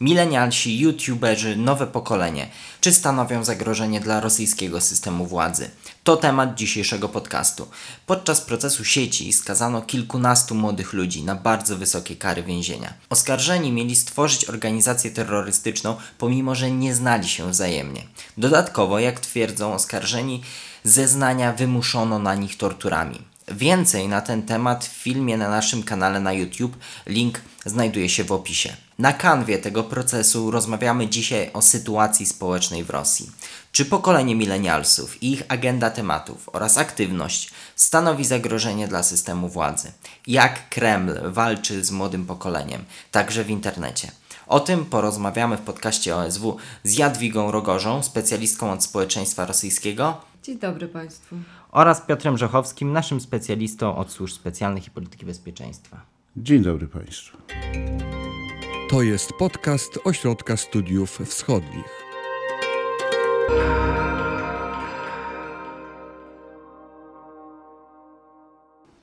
Milenialsi, youtuberzy, nowe pokolenie, czy stanowią zagrożenie dla rosyjskiego systemu władzy? To temat dzisiejszego podcastu. Podczas procesu sieci skazano kilkunastu młodych ludzi na bardzo wysokie kary więzienia. Oskarżeni mieli stworzyć organizację terrorystyczną, pomimo że nie znali się wzajemnie. Dodatkowo, jak twierdzą oskarżeni, zeznania wymuszono na nich torturami. Więcej na ten temat w filmie na naszym kanale na YouTube. Link znajduje się w opisie. Na kanwie tego procesu rozmawiamy dzisiaj o sytuacji społecznej w Rosji. Czy pokolenie milenialsów i ich agenda tematów oraz aktywność stanowi zagrożenie dla systemu władzy? Jak Kreml walczy z młodym pokoleniem, także w internecie? O tym porozmawiamy w podcaście OSW z Jadwigą Rogorzą, specjalistką od społeczeństwa rosyjskiego. Dzień dobry Państwu oraz Piotrem Rzechowskim, naszym specjalistą od służb specjalnych i polityki bezpieczeństwa. Dzień dobry Państwu. To jest podcast Ośrodka Studiów Wschodnich.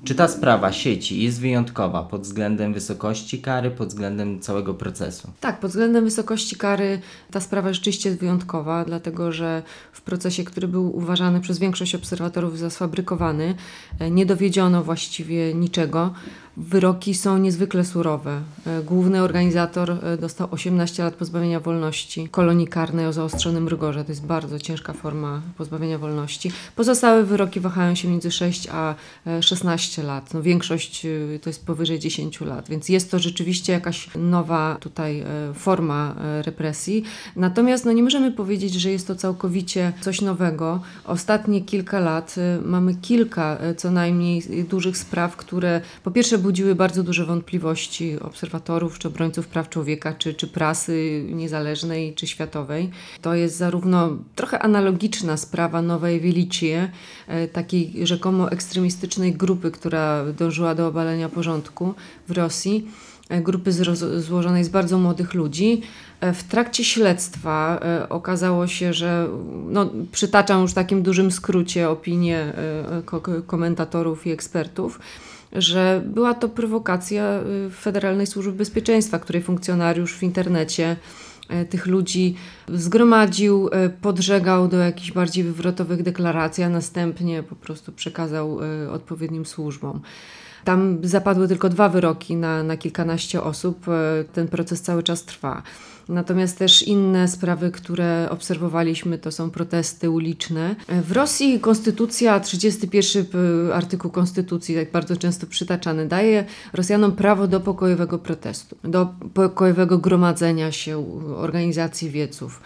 Czy ta sprawa sieci jest wyjątkowa pod względem wysokości kary, pod względem całego procesu? Tak, pod względem wysokości kary ta sprawa rzeczywiście jest wyjątkowa, dlatego że w procesie, który był uważany przez większość obserwatorów za sfabrykowany, e, nie dowiedziono właściwie niczego. Wyroki są niezwykle surowe. E, główny organizator e, dostał 18 lat pozbawienia wolności, kolonii karnej o zaostrzonym rygorze. To jest bardzo ciężka forma pozbawienia wolności. Pozostałe wyroki wahają się między 6 a 16 lat. No, większość to jest powyżej 10 lat, więc jest to rzeczywiście jakaś nowa tutaj forma represji. Natomiast no, nie możemy powiedzieć, że jest to całkowicie coś nowego. Ostatnie kilka lat mamy kilka co najmniej dużych spraw, które po pierwsze budziły bardzo duże wątpliwości obserwatorów czy obrońców praw człowieka, czy, czy prasy niezależnej, czy światowej. To jest zarówno trochę analogiczna sprawa Nowej Wielicie, takiej rzekomo ekstremistycznej grupy, która dążyła do obalenia porządku w Rosji e, grupy złożonej z bardzo młodych ludzi. E, w trakcie śledztwa e, okazało się, że no, przytaczam już w takim dużym skrócie opinie komentatorów i ekspertów, że była to prowokacja y, Federalnej Służby Bezpieczeństwa, której funkcjonariusz w internecie y, tych ludzi zgromadził, y, podżegał do jakichś bardziej wywrotowych deklaracji, a następnie po prostu przekazał odpowiednim służbom. Tam zapadły tylko dwa wyroki na, na kilkanaście osób. Ten proces cały czas trwa. Natomiast też inne sprawy, które obserwowaliśmy, to są protesty uliczne. W Rosji konstytucja, 31 artykuł konstytucji, tak bardzo często przytaczany, daje Rosjanom prawo do pokojowego protestu, do pokojowego gromadzenia się organizacji wieców.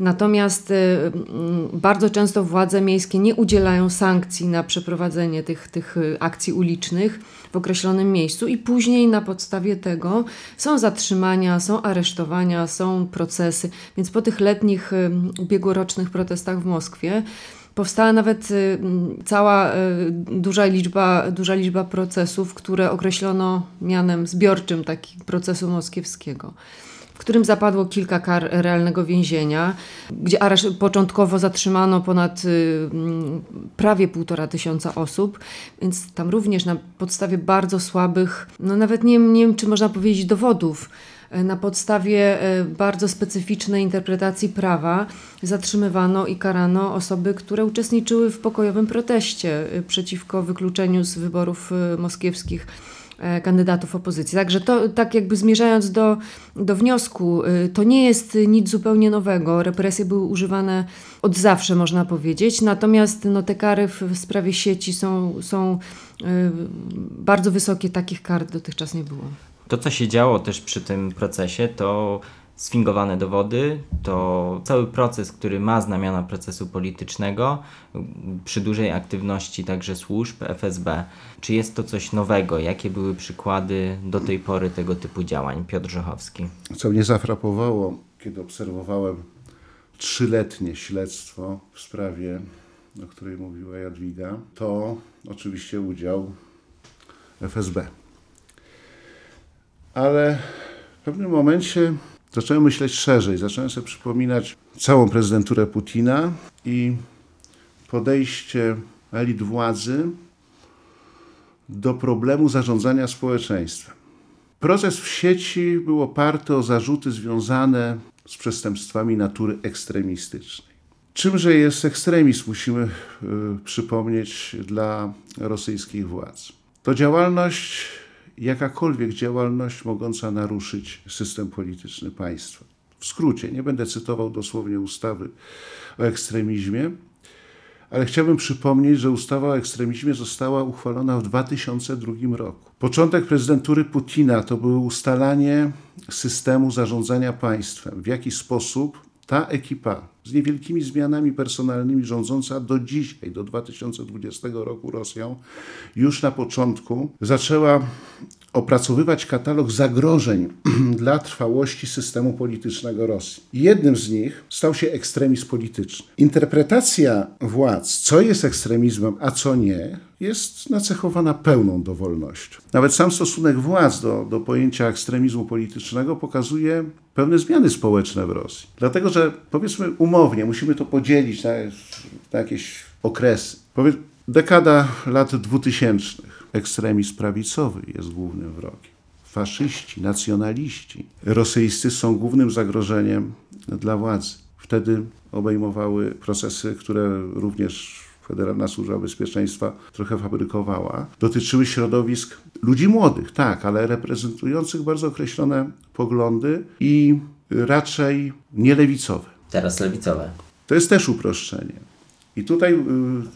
Natomiast y, mm, bardzo często władze miejskie nie udzielają sankcji na przeprowadzenie tych, tych akcji ulicznych w określonym miejscu i później na podstawie tego są zatrzymania, są aresztowania, są procesy. Więc po tych letnich y, ubiegłorocznych protestach w Moskwie powstała nawet cała duża liczba, duża liczba procesów, które określono mianem zbiorczym taki procesu moskiewskiego którym zapadło kilka kar realnego więzienia, gdzie areszt początkowo zatrzymano ponad y, mm, prawie półtora tysiąca osób, więc tam również na podstawie bardzo słabych, no nawet nie, nie wiem, czy można powiedzieć dowodów, y, na podstawie y, bardzo specyficznej interpretacji prawa zatrzymywano i karano osoby, które uczestniczyły w pokojowym proteście przeciwko wykluczeniu z wyborów moskiewskich. E, kandydatów opozycji. Także to tak jakby zmierzając do, do wniosku, y, to nie jest nic zupełnie nowego. Represje były używane od zawsze, można powiedzieć. Natomiast no, te kary w, w sprawie sieci są, są y, bardzo wysokie. Takich kar dotychczas nie było. To, co się działo też przy tym procesie, to sfingowane dowody, to cały proces, który ma znamiona procesu politycznego, przy dużej aktywności także służb FSB. Czy jest to coś nowego? Jakie były przykłady do tej pory tego typu działań? Piotr Rzechowski. Co mnie zafrapowało, kiedy obserwowałem trzyletnie śledztwo w sprawie, o której mówiła Jadwiga, to oczywiście udział FSB. Ale w pewnym momencie zacząłem myśleć szerzej, zacząłem sobie przypominać całą prezydenturę Putina i podejście elit władzy do problemu zarządzania społeczeństwem. Proces w sieci był oparty o zarzuty związane z przestępstwami natury ekstremistycznej. Czymże jest ekstremizm, musimy y, przypomnieć dla rosyjskich władz. To działalność, jakakolwiek działalność mogąca naruszyć system polityczny państwa. W skrócie, nie będę cytował dosłownie ustawy o ekstremizmie, ale chciałbym przypomnieć, że ustawa o ekstremizmie została uchwalona w 2002 roku. Początek prezydentury Putina to było ustalanie systemu zarządzania państwem, w jaki sposób ta ekipa z niewielkimi zmianami personalnymi rządząca do dzisiaj, do 2020 roku Rosją, już na początku zaczęła opracowywać katalog zagrożeń dla trwałości systemu politycznego Rosji. Jednym z nich stał się ekstremizm polityczny. Interpretacja władz, co jest ekstremizmem, a co nie, jest nacechowana pełną dowolnością. Nawet sam stosunek władz do, do pojęcia ekstremizmu politycznego pokazuje pewne zmiany społeczne w Rosji. Dlatego, że powiedzmy umownie, musimy to podzielić na, na jakieś okresy. Powiedz, dekada lat dwutysięcznych ekstremizm prawicowy jest głównym wrogiem. Faszyści, nacjonaliści rosyjscy są głównym zagrożeniem dla władzy. Wtedy obejmowały procesy, które również Federalna Służba Bezpieczeństwa trochę fabrykowała. Dotyczyły środowisk ludzi młodych, tak, ale reprezentujących bardzo określone poglądy i raczej nielewicowe. Teraz lewicowe. To jest też uproszczenie. I tutaj y,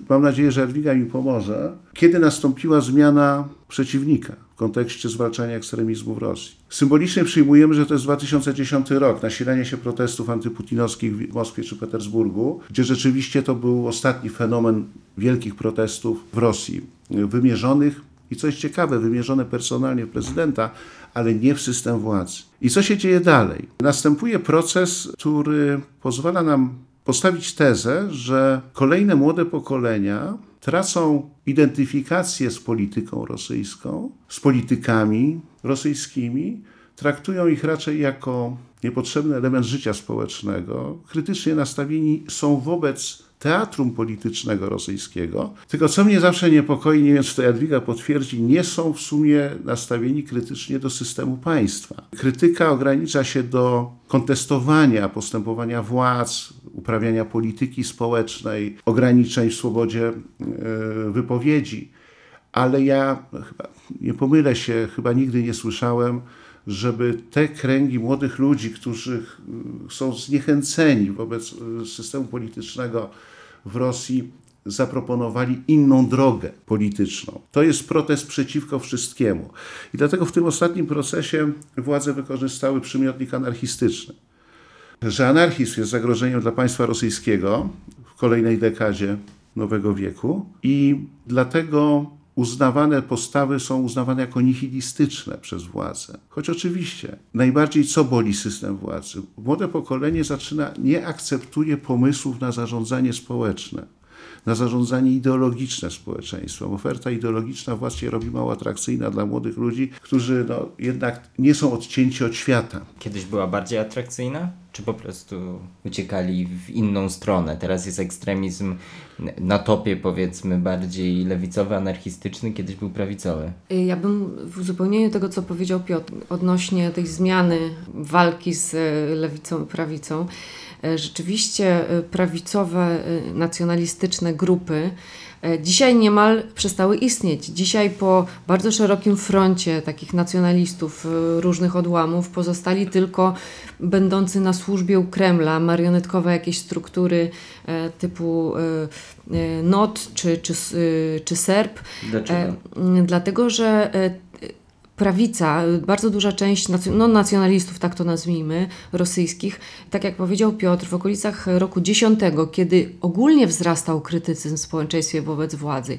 mam nadzieję, że Edwiga mi pomoże. Kiedy nastąpiła zmiana przeciwnika w kontekście zwalczania ekstremizmu w Rosji? Symbolicznie przyjmujemy, że to jest 2010 rok, nasilenie się protestów antyputinowskich w Moskwie czy Petersburgu, gdzie rzeczywiście to był ostatni fenomen wielkich protestów w Rosji, wymierzonych i coś ciekawe, wymierzone personalnie w prezydenta, ale nie w system władzy. I co się dzieje dalej? Następuje proces, który pozwala nam postawić tezę, że kolejne młode pokolenia tracą identyfikację z polityką rosyjską, z politykami rosyjskimi, traktują ich raczej jako niepotrzebny element życia społecznego, krytycznie nastawieni są wobec teatrum politycznego rosyjskiego. Tylko co mnie zawsze niepokoi, nie wiem czy to Jadwiga potwierdzi, nie są w sumie nastawieni krytycznie do systemu państwa. Krytyka ogranicza się do kontestowania postępowania władz, uprawiania polityki społecznej, ograniczeń w swobodzie e, wypowiedzi. Ale ja chyba nie pomylę się, chyba nigdy nie słyszałem, żeby te kręgi młodych ludzi, którzy są zniechęceni wobec e, systemu politycznego w Rosji, zaproponowali inną drogę polityczną. To jest protest przeciwko wszystkiemu. I dlatego w tym ostatnim procesie władze wykorzystały przymiotnik anarchistyczny. Że anarchizm jest zagrożeniem dla państwa rosyjskiego w kolejnej dekadzie nowego wieku i dlatego uznawane postawy są uznawane jako nihilistyczne przez władzę. Choć oczywiście najbardziej co boli system władzy? Młode pokolenie zaczyna, nie akceptuje pomysłów na zarządzanie społeczne, na zarządzanie ideologiczne społeczeństwem. Oferta ideologiczna władz się robi mało atrakcyjna dla młodych ludzi, którzy no, jednak nie są odcięci od świata. Kiedyś była bardziej atrakcyjna? Czy po prostu uciekali w inną stronę? Teraz jest ekstremizm na topie, powiedzmy, bardziej lewicowy, anarchistyczny, kiedyś był prawicowy. Ja bym w uzupełnieniu tego, co powiedział Piotr, odnośnie tej zmiany walki z e, lewicą i prawicą, rzeczywiście e, prawicowe, nacjonalistyczne grupy dzisiaj niemal przestały istnieć. Dzisiaj po bardzo szerokim froncie takich nacjonalistów różnych odłamów pozostali tylko będący na służbie u Kremla, marionetkowe jakieś struktury typu NOT czy, czy, czy SERP. Dlaczego? Dlatego, że prawica, bardzo duża część no, nacjonalistów, tak to nazwijmy, rosyjskich, tak jak powiedział Piotr, w okolicach roku 10, kiedy ogólnie wzrastał krytycyzm w społeczeństwie wobec władzy,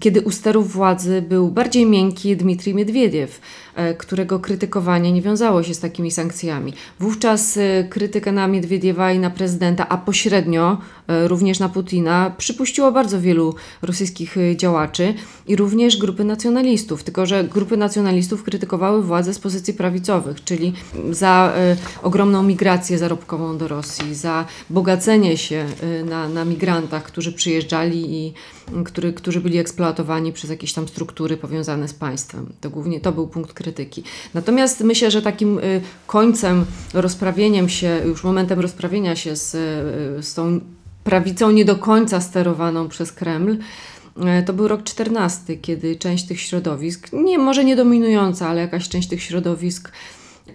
kiedy u sterów władzy był bardziej miękki Dmitrij Miedwiediew, e, którego krytykowanie nie wiązało się z takimi sankcjami. Wówczas e, krytykę na Miedwiediewa i na prezydenta, a pośrednio e, również na Putina, przypuściło bardzo wielu rosyjskich działaczy i również grupy nacjonalistów. Tylko, że grupy nacjonalistów krytykowały władzę z pozycji prawicowych, czyli za ogromną migrację zarobkową do Rosji, za bogacenie się na, na migrantach, którzy przyjeżdżali i który, którzy byli eksploatowani eksploatowani przez jakieś tam struktury powiązane z państwem. To głównie to był punkt krytyki. Natomiast myślę, że takim y, końcem, rozprawieniem się, już momentem rozprawienia się z, y, z tą prawicą nie do końca sterowaną przez Kreml, e, to był rok 14, kiedy część tych środowisk, nie, może nie dominująca, ale jakaś część tych środowisk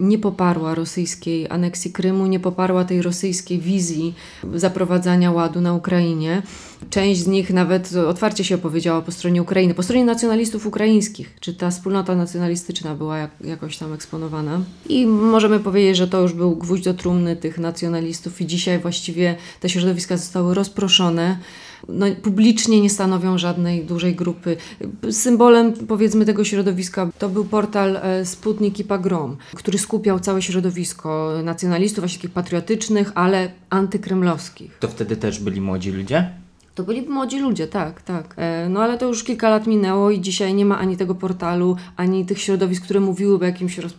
nie poparła rosyjskiej aneksji Krymu, nie poparła tej rosyjskiej wizji zaprowadzania ładu na Ukrainie. Część z nich nawet otwarcie się opowiedziała po stronie Ukrainy, po stronie nacjonalistów ukraińskich. Czy ta wspólnota nacjonalistyczna była jak, jakoś tam eksponowana? I możemy powiedzieć, że to już był gwóźdź do trumny tych nacjonalistów, i dzisiaj właściwie te środowiska zostały rozproszone no, publicznie nie stanowią żadnej dużej grupy. Symbolem powiedzmy tego środowiska to był portal e, Sputnik i Pagrom, który skupiał całe środowisko nacjonalistów, właśnie takich patriotycznych, ale antykremlowskich. To wtedy też byli młodzi ludzie? To byli młodzi ludzie, tak, tak. E, No ale to już kilka lat minęło i dzisiaj nie ma ani tego portalu, ani tych środowisk, które mówiłyby jakimś roz...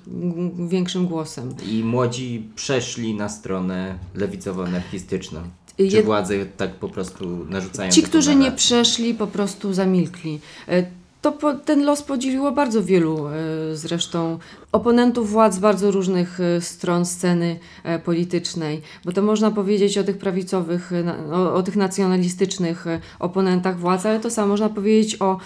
większym głosem. I młodzi przeszli na stronę lewicowo-anarchistyczną. Czy Jed- władze tak po prostu narzucają Ci, którzy nie przeszli, po prostu zamilkli. E, To po, ten los podzieliło bardzo wielu e, zresztą oponentów władz z bardzo różnych e, stron sceny e, politycznej, bo to można powiedzieć o tych prawicowych, na- o, o tych nacjonalistycznych e, oponentach władz, ale to samo można powiedzieć o,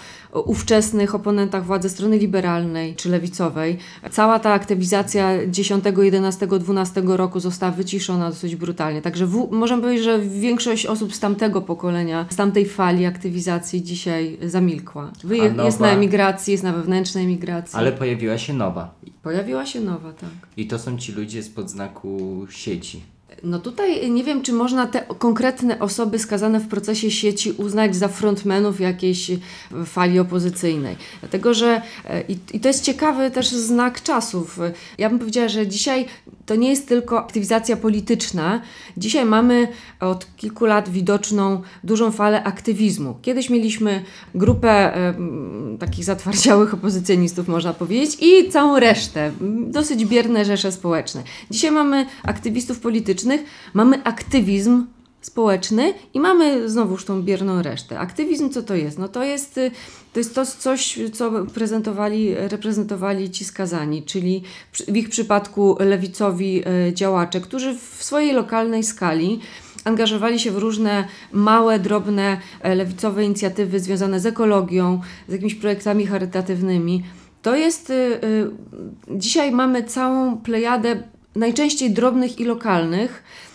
ówczesnych oponentach władzy ze strony liberalnej czy lewicowej. Cała ta aktywizacja 10, 11, 12 roku została wyciszona dosyć brutalnie. Także w, możemy powiedzieć, że większość osób z tamtego pokolenia, z tamtej fali aktywizacji dzisiaj zamilkła. Wyje- A jest na nowa? emigracji, jest na wewnętrznej emigracji. Ale pojawiła się nowa. Pojawiła się nowa, tak. I to są ci ludzie spod znaku sieci. No tutaj nie wiem, czy można te konkretne osoby skazane w procesie sieci uznać za frontmenów jakiejś e, fali opozycyjnej. Dlatego, że e, i, i to jest ciekawy też znak czasów. Ja bym powiedziała, że dzisiaj to nie jest tylko aktywizacja polityczna. Dzisiaj mamy od kilku lat widoczną dużą falę aktywizmu. Kiedyś mieliśmy grupę takich zatwardziałych opozycjonistów, można powiedzieć, i całą resztę, dosyć bierne rzesze społeczne. Dzisiaj mamy aktywistów politycznych, mamy aktywizm społeczny i mamy znowuż tą bierną resztę. Aktywizm co to jest? No to jest, y, to jest to coś, co prezentowali, reprezentowali ci skazani, czyli w ich przypadku lewicowi y, działacze, którzy w swojej lokalnej skali angażowali się w różne małe, drobne e, lewicowe inicjatywy związane z ekologią, z jakimiś projektami charytatywnymi. To jest, y, dzisiaj mamy całą plejadę najczęściej drobnych i lokalnych e,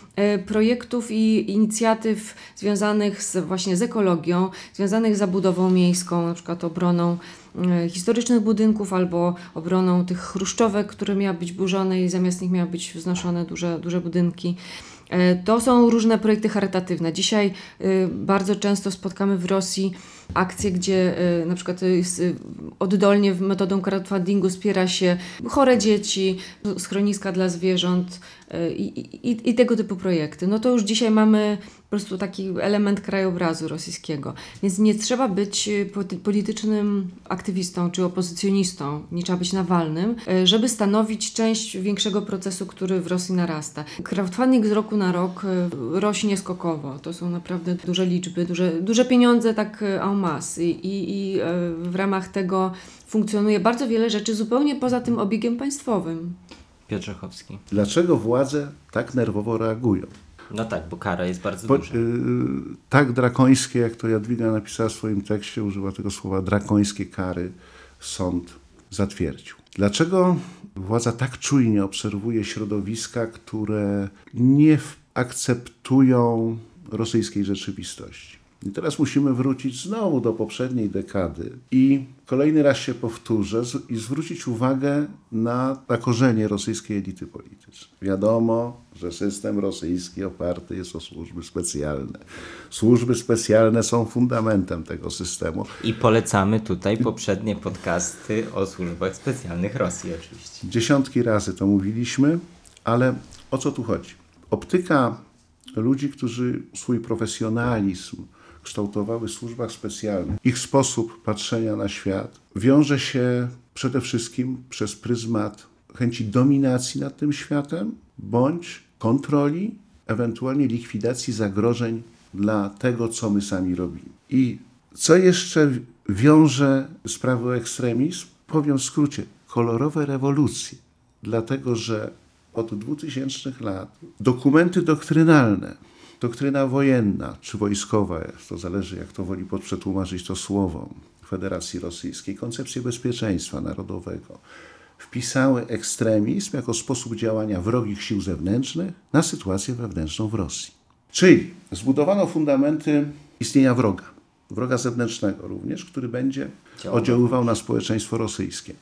projektów i inicjatyw związanych z, właśnie z ekologią, związanych z zabudową miejską, na przykład obroną e, historycznych budynków albo obroną tych chruszczówek, które miały być burzone i zamiast nich miały być wznoszone duże, duże budynki. E, To są różne projekty charytatywne. Dzisiaj bardzo często spotkamy w Rosji akcje, gdzie y, na przykład y, oddolnie metodą crowdfundingu wspiera się chore dzieci, schroniska dla zwierząt y, i, i, i tego typu projekty. No to już dzisiaj mamy po prostu taki element krajobrazu rosyjskiego. Więc nie trzeba być poli- politycznym aktywistą czy opozycjonistą, nie trzeba być nawalnym, żeby stanowić część większego procesu, który w Rosji narasta. Crowdfunding z roku na rok rośnie skokowo. To są naprawdę duże liczby, duże, duże pieniądze tak en masse. I, i, i y, w ramach tego funkcjonuje bardzo wiele rzeczy zupełnie poza tym obiegiem państwowym. Piotr Rzechowski. Dlaczego władze tak nerwowo reagują? No tak, bo kara jest bardzo Po, duża. y, tak drakońskie, jak to Jadwiga napisała w swoim tekście, użyła tego słowa drakońskie kary, sąd zatwierdził. Dlaczego władza tak czujnie obserwuje środowiska, które nie akceptują rosyjskiej rzeczywistości? I teraz musimy wrócić znowu do poprzedniej dekady i kolejny raz się powtórzę i zwrócić uwagę na, na korzenie rosyjskiej elity politycznej. Wiadomo, że system rosyjski oparty jest o służby specjalne. Służby specjalne są fundamentem tego systemu. I polecamy tutaj poprzednie podcasty o służbach specjalnych Rosji oczywiście. Dziesiątki razy to mówiliśmy, ale o co tu chodzi? Optyka ludzi, którzy swój profesjonalizm kształtowały w służbach specjalnych, ich sposób patrzenia na świat wiąże się przede wszystkim przez pryzmat chęci dominacji nad tym światem bądź kontroli, ewentualnie likwidacji zagrożeń dla tego, co my sami robimy. I co jeszcze wiąże sprawy o ekstremizm, powiem w skrócie, kolorowe rewolucje. Dlatego, że od 2000 lat dokumenty doktrynalne, doktryna wojenna czy wojskowa, to zależy jak to woli przetłumaczyć to słowo, Federacji Rosyjskiej, koncepcję bezpieczeństwa narodowego, wpisały ekstremizm jako sposób działania wrogich sił zewnętrznych na sytuację wewnętrzną w Rosji. Czyli zbudowano fundamenty istnienia wroga, wroga zewnętrznego również, który będzie oddziaływał na społeczeństwo rosyjskie.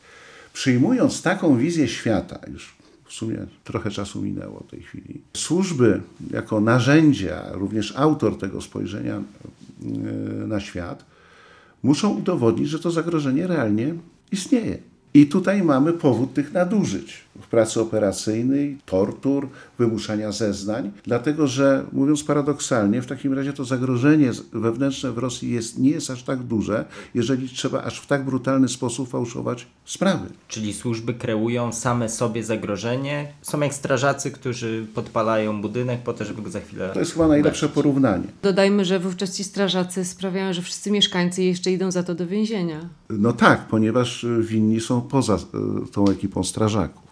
Przyjmując taką wizję świata, już w sumie trochę czasu minęło tej chwili, służby jako narzędzia, również autor tego spojrzenia yy, na świat, muszą udowodnić, że to zagrożenie realnie istnieje. I tutaj mamy powód tych nadużyć w pracy operacyjnej, tortur, wymuszania zeznań, dlatego że, mówiąc paradoksalnie, w takim razie to zagrożenie wewnętrzne w Rosji jest, nie jest aż tak duże, jeżeli trzeba aż w tak brutalny sposób fałszować sprawy. Czyli służby kreują same sobie zagrożenie. Są jak strażacy, którzy podpalają budynek po to, żeby go za chwilę. To jest chyba najlepsze gasić. porównanie. Dodajmy, że wówczas ci strażacy sprawiają, że wszyscy mieszkańcy jeszcze idą za to do więzienia. No tak, ponieważ winni są poza e, tą ekipą strażaków.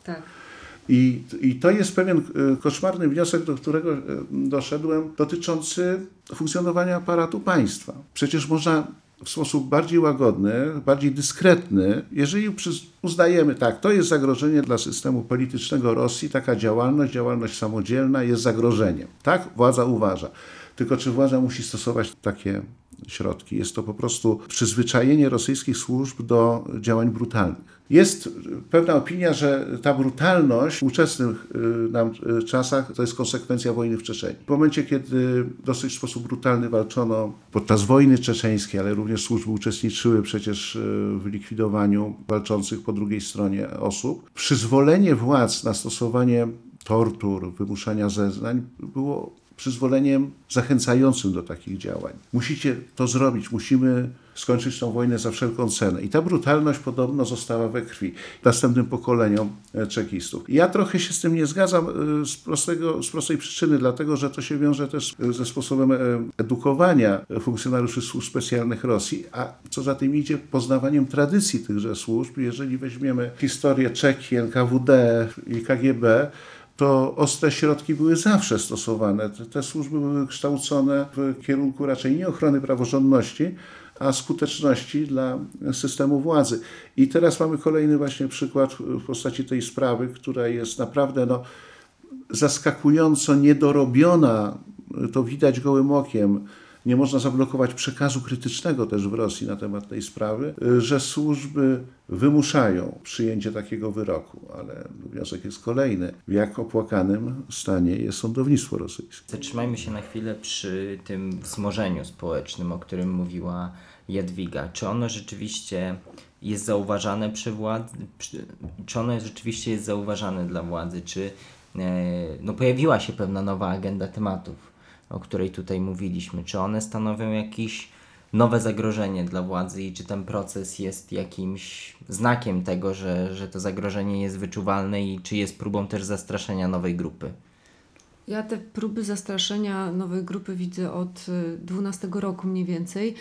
I, I to jest pewien e, koszmarny wniosek, do którego e, doszedłem, dotyczący funkcjonowania aparatu państwa. Przecież można w sposób bardziej łagodny, bardziej dyskretny, jeżeli uznajemy, tak, to jest zagrożenie dla systemu politycznego Rosji, taka działalność, działalność samodzielna jest zagrożeniem. Tak, władza uważa. Tylko czy władza musi stosować takie środki? Jest to po prostu przyzwyczajenie rosyjskich służb do działań brutalnych. Jest pewna opinia, że ta brutalność w współczesnych y, nam y, czasach to jest konsekwencja wojny w Czeczeniu. W momencie, kiedy w dosyć sposób brutalny walczono podczas wojny czeczeńskiej, ale również służby uczestniczyły przecież y, w likwidowaniu walczących po drugiej stronie osób, przyzwolenie władz na stosowanie tortur, wymuszania zeznań było przyzwoleniem zachęcającym do takich działań. Musicie to zrobić, musimy skończyć tą wojnę za wszelką cenę. I ta brutalność podobno została we krwi następnym pokoleniom e, czekistów. Ja trochę się z tym nie zgadzam e, z, prostego, z prostej przyczyny, dlatego że to się wiąże też e, ze sposobem edukowania funkcjonariuszy służb specjalnych Rosji, a co za tym idzie, poznawaniem tradycji tychże służb. Jeżeli weźmiemy historię Czeki, NKWD i KGB, to ostre środki były zawsze stosowane. Te, te służby były kształcone w kierunku raczej nie ochrony praworządności, a skuteczności dla systemu władzy. I teraz mamy kolejny właśnie przykład w postaci tej sprawy, która jest naprawdę no, zaskakująco niedorobiona. To widać gołym okiem nie można zablokować przekazu krytycznego też w Rosji na temat tej sprawy, że służby wymuszają przyjęcie takiego wyroku, ale wniosek jest kolejny. W jak opłakanym stanie jest sądownictwo rosyjskie? Zatrzymajmy się na chwilę przy tym wzmożeniu społecznym, o którym mówiła Jadwiga. Czy ono rzeczywiście jest zauważane przy władzy? Czy ono rzeczywiście jest zauważane dla władzy? Czy e, no, pojawiła się pewna nowa agenda tematów? O której tutaj mówiliśmy, czy one stanowią jakieś nowe zagrożenie dla władzy i czy ten proces jest jakimś znakiem tego, że, że to zagrożenie jest wyczuwalne i czy jest próbą też zastraszenia nowej grupy? Ja te próby zastraszenia nowej grupy widzę od 12 roku mniej więcej,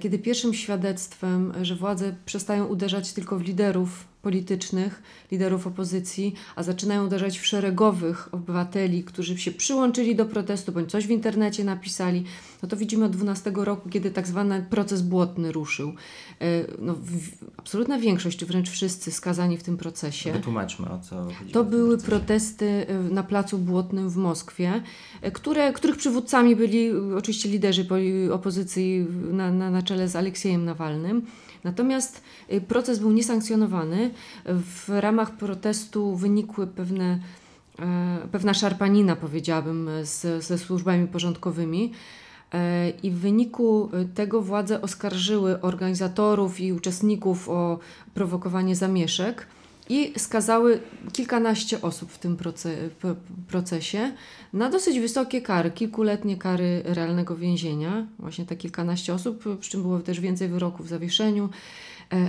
kiedy pierwszym świadectwem, że władze przestają uderzać tylko w liderów politycznych, liderów opozycji, a zaczynają uderzać w szeregowych obywateli, którzy się przyłączyli do protestu bądź coś w internecie napisali, no to widzimy od 12 roku, kiedy tak zwany proces błotny ruszył. No, absolutna większość, czy wręcz wszyscy skazani w tym procesie. Wytłumaczmy o co chodzi. To były protesty na Placu Błotnym w Moskwie, które, których przywódcami byli oczywiście liderzy opozycji na, na, na czele z Aleksiejem Nawalnym. Natomiast proces był niesankcjonowany. W ramach protestu wynikły pewne, pewna szarpanina, powiedziałabym, z, ze służbami porządkowymi. I w wyniku tego władze oskarżyły organizatorów i uczestników o prowokowanie zamieszek i skazały kilkanaście osób w tym procesie na dosyć wysokie kary, kilkuletnie kary realnego więzienia. Właśnie te kilkanaście osób, przy czym było też więcej wyroków w zawieszeniu,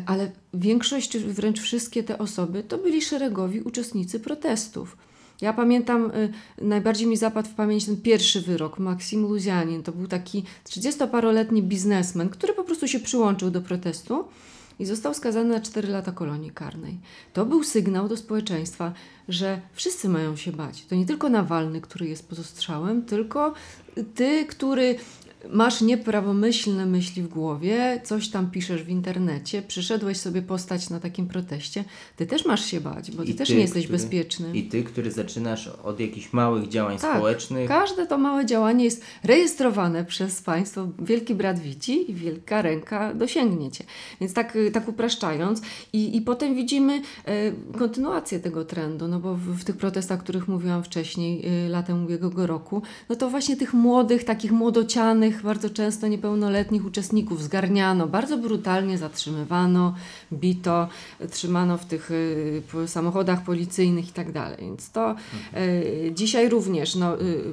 ale większość, czy wręcz wszystkie te osoby to byli szeregowi uczestnicy protestów. Ja pamiętam, y, najbardziej mi zapadł w pamięć ten pierwszy wyrok, Maksim Luzianin. To był taki 30-paroletni biznesmen, który po prostu się przyłączył do protestu i został skazany na 4 lata kolonii karnej. To był sygnał do społeczeństwa, że wszyscy mają się bać. To nie tylko Nawalny, który jest pod ostrzałem, tylko ty, który masz nieprawomyślne myśli w głowie, coś tam piszesz w internecie, przyszedłeś sobie postać na takim proteście, ty też masz się bać, bo ty, I też ty, nie jesteś który- bezpieczny. I ty, który zaczynasz od jakichś małych działań Tak, społecznych. Każde to małe działanie jest rejestrowane przez państwo. Wielki brat widzi i wielka ręka dosięgnie cię. Więc tak, y, tak upraszczając. I, I potem widzimy e, kontynuację tego trendu, no bo w, w tych protestach, o których mówiłam wcześniej, y, latem ubiegłego roku, no to właśnie tych młodych, takich młodocianych, bardzo często niepełnoletnich uczestników zgarniano, bardzo brutalnie zatrzymywano, bito, trzymano w tych y, samochodach policyjnych i tak dalej. Więc to y, dzisiaj również no, y,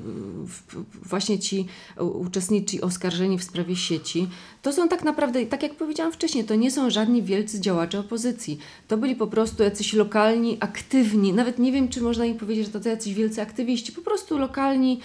właśnie ci uczestniczy oskarżeni w sprawie sieci, to są tak naprawdę, tak jak powiedziałam wcześniej, to nie są żadni wielcy działacze opozycji. To byli po prostu jacyś lokalni, aktywni, nawet nie wiem, czy można im powiedzieć, że to, jacyś wielcy aktywiści, po prostu lokalni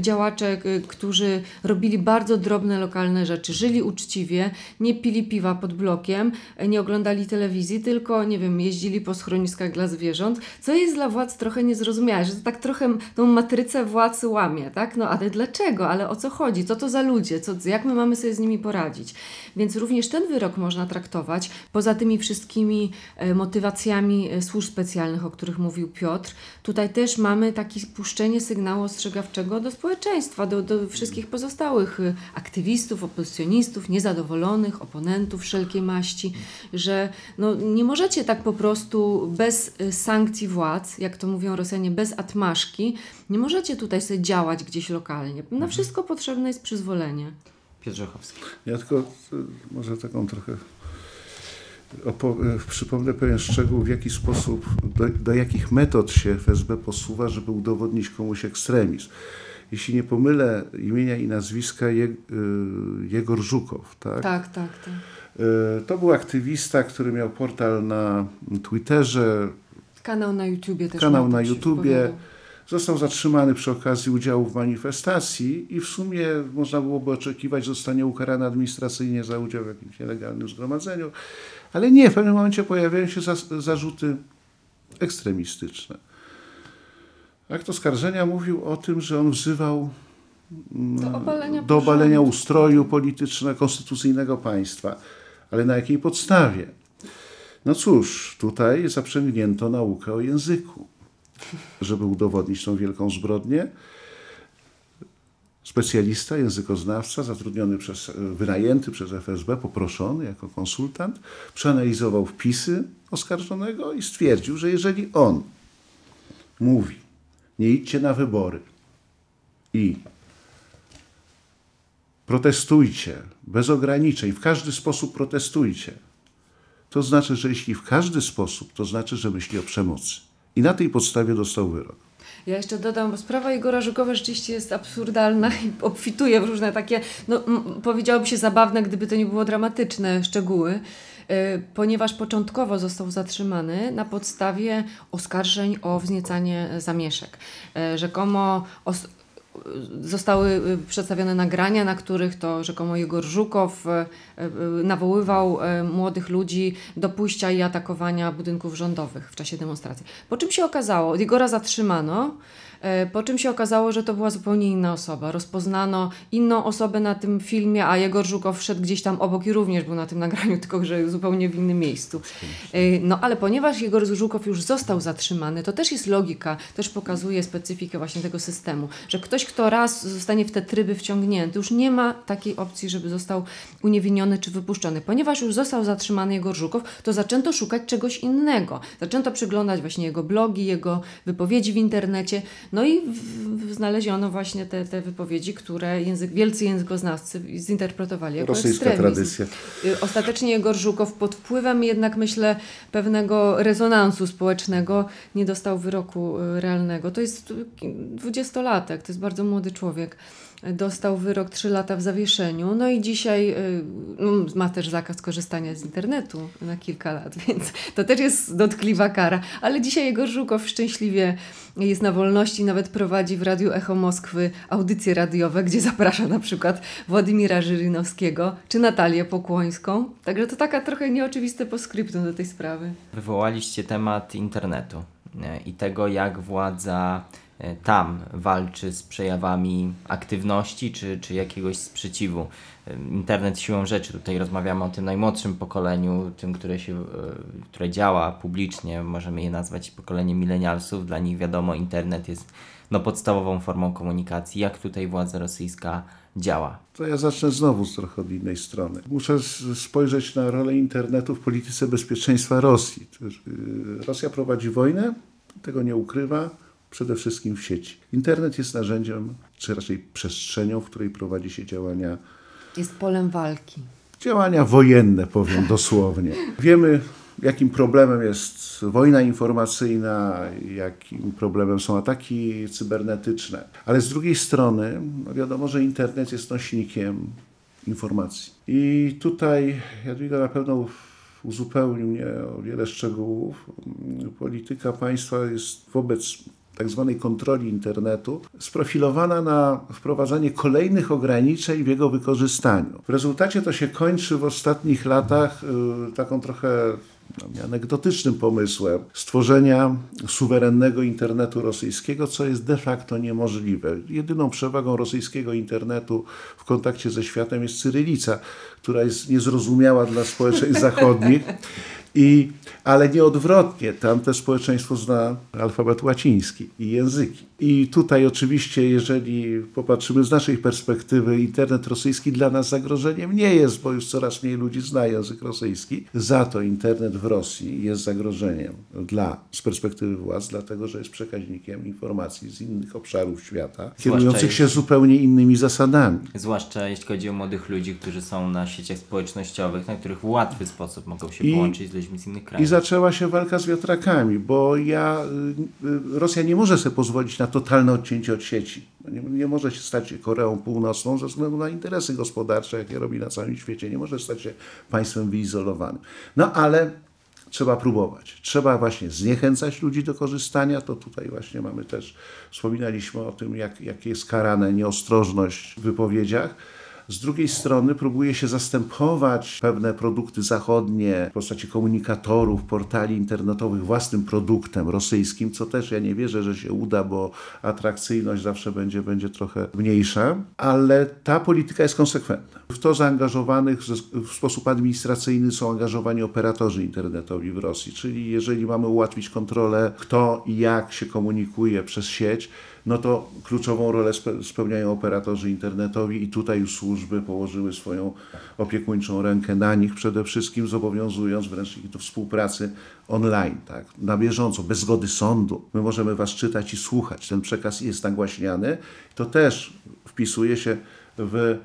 działacze, k- którzy robili bardzo drobne lokalne rzeczy, żyli uczciwie, nie pili piwa pod blokiem, e, nie oglądali telewizji, tylko, nie wiem, jeździli po schroniskach dla zwierząt, co jest dla władz trochę niezrozumiałe, że to tak trochę tą matrycę władz łamie, tak? No ale dlaczego? Ale o co chodzi? Co to za ludzie? Co, jak my mamy sobie z nimi poradzić? Więc również ten wyrok można traktować, poza tymi wszystkimi e, motywacjami e, służb specjalnych, o których mówił Piotr, tutaj też mamy takie spuszczenie sygnału ostrzegawczego do społeczeństwa, do, do wszystkich pozostałych e, aktywistów, opozycjonistów, niezadowolonych, oponentów wszelkiej maści, że no, nie możecie tak po prostu bez e, sankcji władz, jak to mówią Rosjanie, bez atmaszki, nie możecie tutaj sobie działać gdzieś lokalnie. Na wszystko potrzebne jest przyzwolenie. Piotr Żochowski. Ja tylko y, może taką trochę y, przypomnę pewien szczegół, w jaki sposób, do, do jakich metod się FSB posuwa, żeby udowodnić komuś ekstremizm. Jeśli nie pomylę imienia i nazwiska, Je, y, Jegor Żukow, tak? Tak, tak, tak. Y, To był aktywista, który miał portal na Twitterze, Kanał na YouTubie też. kanał na tak YouTubie. Został zatrzymany przy okazji udziału w manifestacji i w sumie można byłoby oczekiwać, że zostanie ukarany administracyjnie za udział w jakimś nielegalnym zgromadzeniu, ale nie, w pewnym momencie pojawiają się zarzuty ekstremistyczne. Akt oskarżenia mówił o tym, że on wzywał Do obalenia, do obalenia ustroju politycznego, konstytucyjnego państwa. Ale na jakiej podstawie? No cóż, tutaj zaprzęgnięto naukę o języku, żeby udowodnić tą wielką zbrodnię. Specjalista, językoznawca, zatrudniony przez, wynajęty przez FSB, poproszony jako konsultant, przeanalizował wpisy oskarżonego i stwierdził, że jeżeli on mówi, nie idźcie na wybory i protestujcie bez ograniczeń, w każdy sposób protestujcie. To znaczy, że jeśli w każdy sposób, to znaczy, że myśli o przemocy. I na tej podstawie dostał wyrok. Ja jeszcze dodam, bo sprawa Igora Żukowa rzeczywiście jest absurdalna i obfituje w różne takie, no powiedziałoby się zabawne, gdyby to nie było dramatyczne szczegóły, y, ponieważ początkowo został zatrzymany na podstawie oskarżeń o wzniecanie zamieszek. Y, rzekomo os- zostały y, przedstawione nagrania, na których to rzekomo Igor Żukow y, y, nawoływał młodych ludzi do pójścia i atakowania budynków rządowych w czasie demonstracji. Po czym się okazało, Igora zatrzymano, po czym się okazało, że to była zupełnie inna osoba. Rozpoznano inną osobę na tym filmie, a Igor Żukow szedł gdzieś tam obok i również był na tym nagraniu, tylko że zupełnie w innym miejscu. Y, No ale ponieważ Igor Żukow już został zatrzymany, to też jest logika, też pokazuje specyfikę właśnie tego systemu, że ktoś, kto raz zostanie w te tryby wciągnięty, już nie ma takiej opcji, żeby został uniewinniony czy wypuszczony. Ponieważ już został zatrzymany Igor Żukow, to zaczęto szukać czegoś innego. Zaczęto przyglądać właśnie jego blogi, jego wypowiedzi w internecie, No i w, w, znaleziono właśnie te, te wypowiedzi, które język, wielcy językoznawcy zinterpretowali jako Rosyjska ekstremizm. tradycja. Y, Ostatecznie Jegor Żukow pod wpływem jednak myślę pewnego rezonansu społecznego nie dostał wyroku y, realnego. To jest dwudziestolatek, to jest bardzo młody człowiek. Dostał wyrok 3 lata w zawieszeniu, no i dzisiaj y, no, ma też zakaz korzystania z internetu na kilka lat, więc to też jest dotkliwa kara. Ale dzisiaj Jegor Żukow szczęśliwie jest na wolności, nawet prowadzi w Radiu Echo Moskwy audycje radiowe, gdzie zaprasza na przykład Władimira Żyrynowskiego czy Natalię Pokłońską. Także to taka trochę nieoczywiste postscriptum do tej sprawy. Wywołaliście temat internetu i tego, jak władza tam walczy z przejawami aktywności czy, czy jakiegoś sprzeciwu. E, Internet siłą rzeczy, tutaj rozmawiamy o tym najmłodszym pokoleniu, tym, które, się, e, które działa publicznie, możemy je nazwać pokoleniem milenialsów. Dla nich wiadomo, internet jest no, podstawową formą komunikacji. Jak tutaj władza rosyjska działa? To ja zacznę znowu z trochę od innej strony. Muszę spojrzeć na rolę internetu w polityce bezpieczeństwa Rosji. Y, Rosja prowadzi wojnę, tego nie ukrywa, przede wszystkim w sieci. Internet jest narzędziem, czy raczej przestrzenią, w której prowadzi się działania Jest polem walki. działania wojenne, powiem dosłownie. Wiemy, jakim problemem jest wojna informacyjna, jakim problemem są ataki cybernetyczne. Ale z drugiej strony, no wiadomo, że internet jest nośnikiem informacji. I tutaj Jadwiga na pewno uzupełnił mnie o wiele szczegółów. Polityka państwa jest wobec tak zwanej kontroli internetu, sprofilowana na wprowadzanie kolejnych ograniczeń w jego wykorzystaniu. W rezultacie to się kończy w ostatnich latach y, taką trochę no, anegdotycznym pomysłem stworzenia suwerennego internetu rosyjskiego, co jest de facto niemożliwe. Jedyną przewagą rosyjskiego internetu w kontakcie ze światem jest cyrylica, która jest niezrozumiała dla społeczeństw zachodnich. I, ale nie odwrotnie, tamte społeczeństwo zna alfabet łaciński i języki. I tutaj oczywiście, jeżeli popatrzymy z naszej perspektywy, internet rosyjski dla nas zagrożeniem nie jest, bo już coraz mniej ludzi zna język rosyjski. Za to internet w Rosji jest zagrożeniem dla, z perspektywy władz, dlatego że jest przekaźnikiem informacji z innych obszarów świata, kierujących się zupełnie innymi zasadami. Zwłaszcza jeśli chodzi o młodych ludzi, którzy są na sieciach społecznościowych, na których w łatwy sposób mogą się I- połączyć z ludźmi z innych I zaczęła się walka z wiatrakami, bo ja, y, y, Rosja nie może sobie pozwolić na totalne odcięcie od sieci. Nie, nie może się stać Koreą Północną ze względu na interesy gospodarcze, jakie robi na całym świecie. Nie może stać się państwem wyizolowanym. No ale trzeba próbować. Trzeba właśnie zniechęcać ludzi do korzystania. To tutaj właśnie mamy też, wspominaliśmy o tym, jak, jak jest karane nieostrożność w wypowiedziach. Z drugiej strony próbuje się zastępować pewne produkty zachodnie w postaci komunikatorów, portali internetowych własnym produktem rosyjskim, co też ja nie wierzę, że się uda, bo atrakcyjność zawsze będzie, będzie trochę mniejsza, ale ta polityka jest konsekwentna. W to zaangażowanych w sposób administracyjny są angażowani operatorzy internetowi w Rosji, czyli jeżeli mamy ułatwić kontrolę, kto i jak się komunikuje przez sieć, no to kluczową rolę spe- spełniają operatorzy internetowi i tutaj już służby położyły swoją opiekuńczą rękę na nich przede wszystkim, zobowiązując wręcz ich do współpracy online, tak, na bieżąco, bez zgody sądu. My możemy was czytać i słuchać. Ten przekaz jest nagłaśniany. To też wpisuje się w